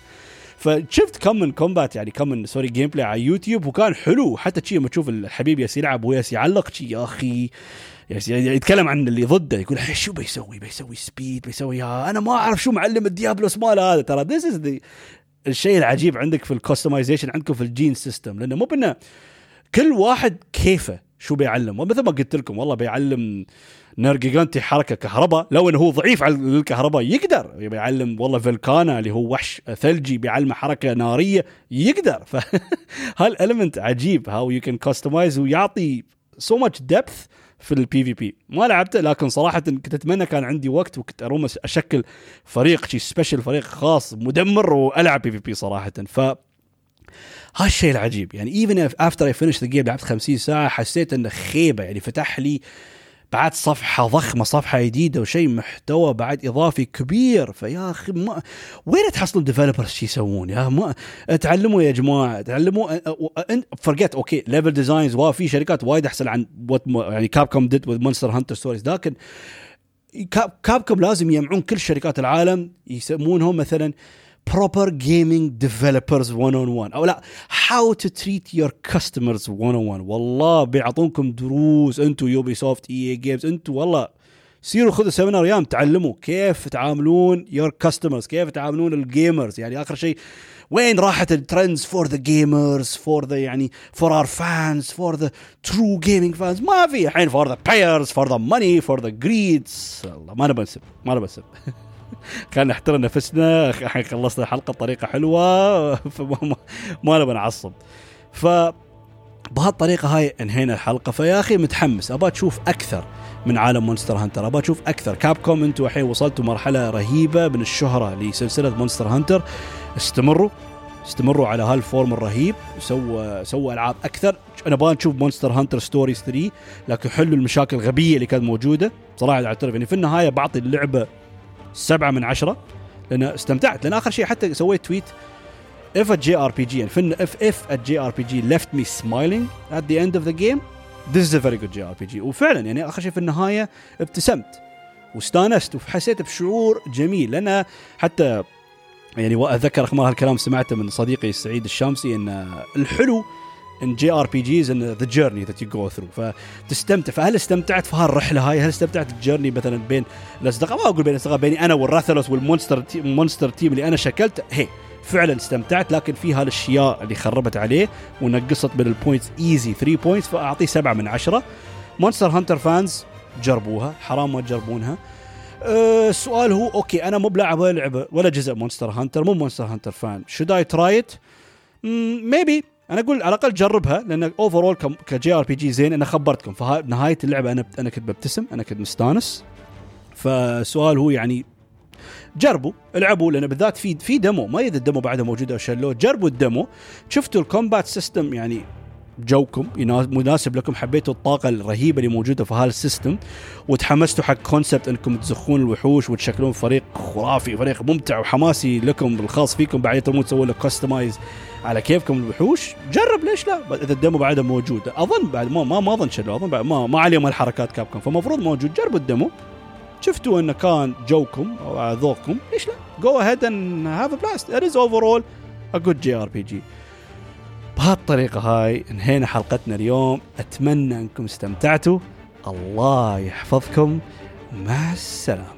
فشفت كم من combat يعني كم من sorry gameplay على يوتيوب وكان حلو. حتى شي لما تشوف الحبيب ياس يلعب وياس يعلق شي يا أخي يتكلم عن اللي ضده يقول شو بيسوي؟ بيسوي speed بيسوي يا أنا ما أعرف شو معلم الديابلوس مال هذا ترى this is الشيء العجيب عندك في ال customization عندكم في ال gene system لأنه مو بأنه كل واحد كيفه شو بيعلم ومثل ما قلت لكم والله بيعلم نرجيجانتي حركة كهرباء لو إنه هو ضعيف على الكهرباء يقدر. بيعلم والله فلكانا اللي هو وحش ثلجي بيعلمه حركة نارية يقدر. (laughs) فهال element عجيب how you can customize ويعطي so much depth في ال PvP ما لعبته لكن صراحة كنت أتمنى كان عندي وقت وكنت اروم أشكل فريق شي special فريق خاص مدمر وألعب PvP صراحة. ف هالشيء العجيب. يعني even after I finish the game لعبت 50 ساعة حسيت إنه خيبة. يعني فتح لي بعد صفحة ضخمة صفحة جديدة وشيء محتوى بعد إضافي كبير. فيا أخي ما وين تحصلون developers شو يسوون يا ما تعلموا يا جماعة تعلموا فرقت okay level designs وفي شركات وايد أحسن عن يعني كاب كوم did مونستر هانتر ستوريز لكن كاب كوم لازم يجمعون كل شركات العالم يسمونهم مثلا proper gaming developers 101 أو لا how to treat your customers 101 والله بيعطونكم دروس. أنتم يوبي سوفت إي جيمز أنتم والله سيروا خذوا سيمينار أيام تعلموا كيف تعاملون your customers كيف تعاملون ال gamers يعني آخر شيء وين راحت ال trends for the gamers for the يعني for our fans for the true gaming fans ما في. الحين for the buyers for the money for the greeds ما نبى نسب ما نبى نسب. (laughs) (laughs) كان نحترم نفسنا. الحين خلصنا الحلقة بطريقة حلوة. (laughs) ما نبغى نعصب. ف بهالطريقه هاي انهينا الحلقة. فيا أخي متحمس. أبغى تشوف أكثر من عالم مونستر هانتر أبغى أشوف أكثر. كاب كوم أنتم الحين وصلتوا مرحلة رهيبة من الشهرة لسلسلة مونستر هانتر استمروا. استمروا على هال form الرهيب. سووا سووا ألعاب أكثر. أنا أبغى نشوف مونستر هانتر ستوريز 3 لكن حلوا المشاكل الغبية اللي كانت موجودة. صراحة أعترف. يعني في النهاية بعطي اللعبة سبعة من عشرة لأن استمتعت. لأن آخر شيء حتى سويت tweet if a JRPG يعني fun if if a JRPG left me smiling at the end of the game. This is a very good JRPG وفعلا يعني آخر شيء في النهاية ابتسمت واستانست وحسيت بشعور جميل. لأن حتى يعني وأذكر أخبار هالكلام سمعته من صديقي سعيد الشامسي أن الحلو in JRPGs in the journey that you go through فتستمتع. فهل استمتعت في هالرحلة هاي؟ هل استمتعت ال journey مثلا بين الأصدقاء؟ ما أقول بين الأصدقاء بيني أنا والراثلوس وال monster t- monster team اللي أنا شكلته هي فعلا استمتعت لكن في هالأشياء اللي خربت عليه ونقصت من ال points easy 3 points فأعطيه 7 من 10 مونستر هانتر fans جربوها حرام ما تجربونها. أه السؤال هو okay أنا مو بلاعب ولا لعبة ولا جزء مونستر هانتر مو مونستر هانتر fan should I try it maybe أنا أقول على الأقل جربها لأن overall ك JRPG زين أنا خبرتكم. فنهايه اللعبة أنا أنا كنت ببتسم أنا كنت مستانس. فالسؤال هو يعني جربوا العبوا لأن بالذات في في demo ما إذا ال demo بعده موجود أو شلوه جربوا ال demo شفتوا ال combat system يعني جوكم مناسب لكم. حبيتوا الطاقة الرهيبة اللي موجودة في هال system وتحمستوا حق concept إنكم تزخون الوحوش وتشكلون فريق خرافي فريق ممتع وحماسي لكم الخاص فيكم. بعدين ترمون تسوون له customize على كيفكم الوحوش. جرب ليش لا؟ إذا ال demo بعده موجود. أظن بعد ما ما, ما أظن شلو أظن ما ما عليهم الحركات كابكم. فمفروض موجود. جربوا ال demo شفتوا إنه كان جوكم أو ذوقكم. ليش لا؟ go ahead and have blast it is overall a good JRPG بهالطريقة هاي انهينا حلقتنا اليوم. أتمنى أنكم استمتعتوا. الله يحفظكم. مع السلامة.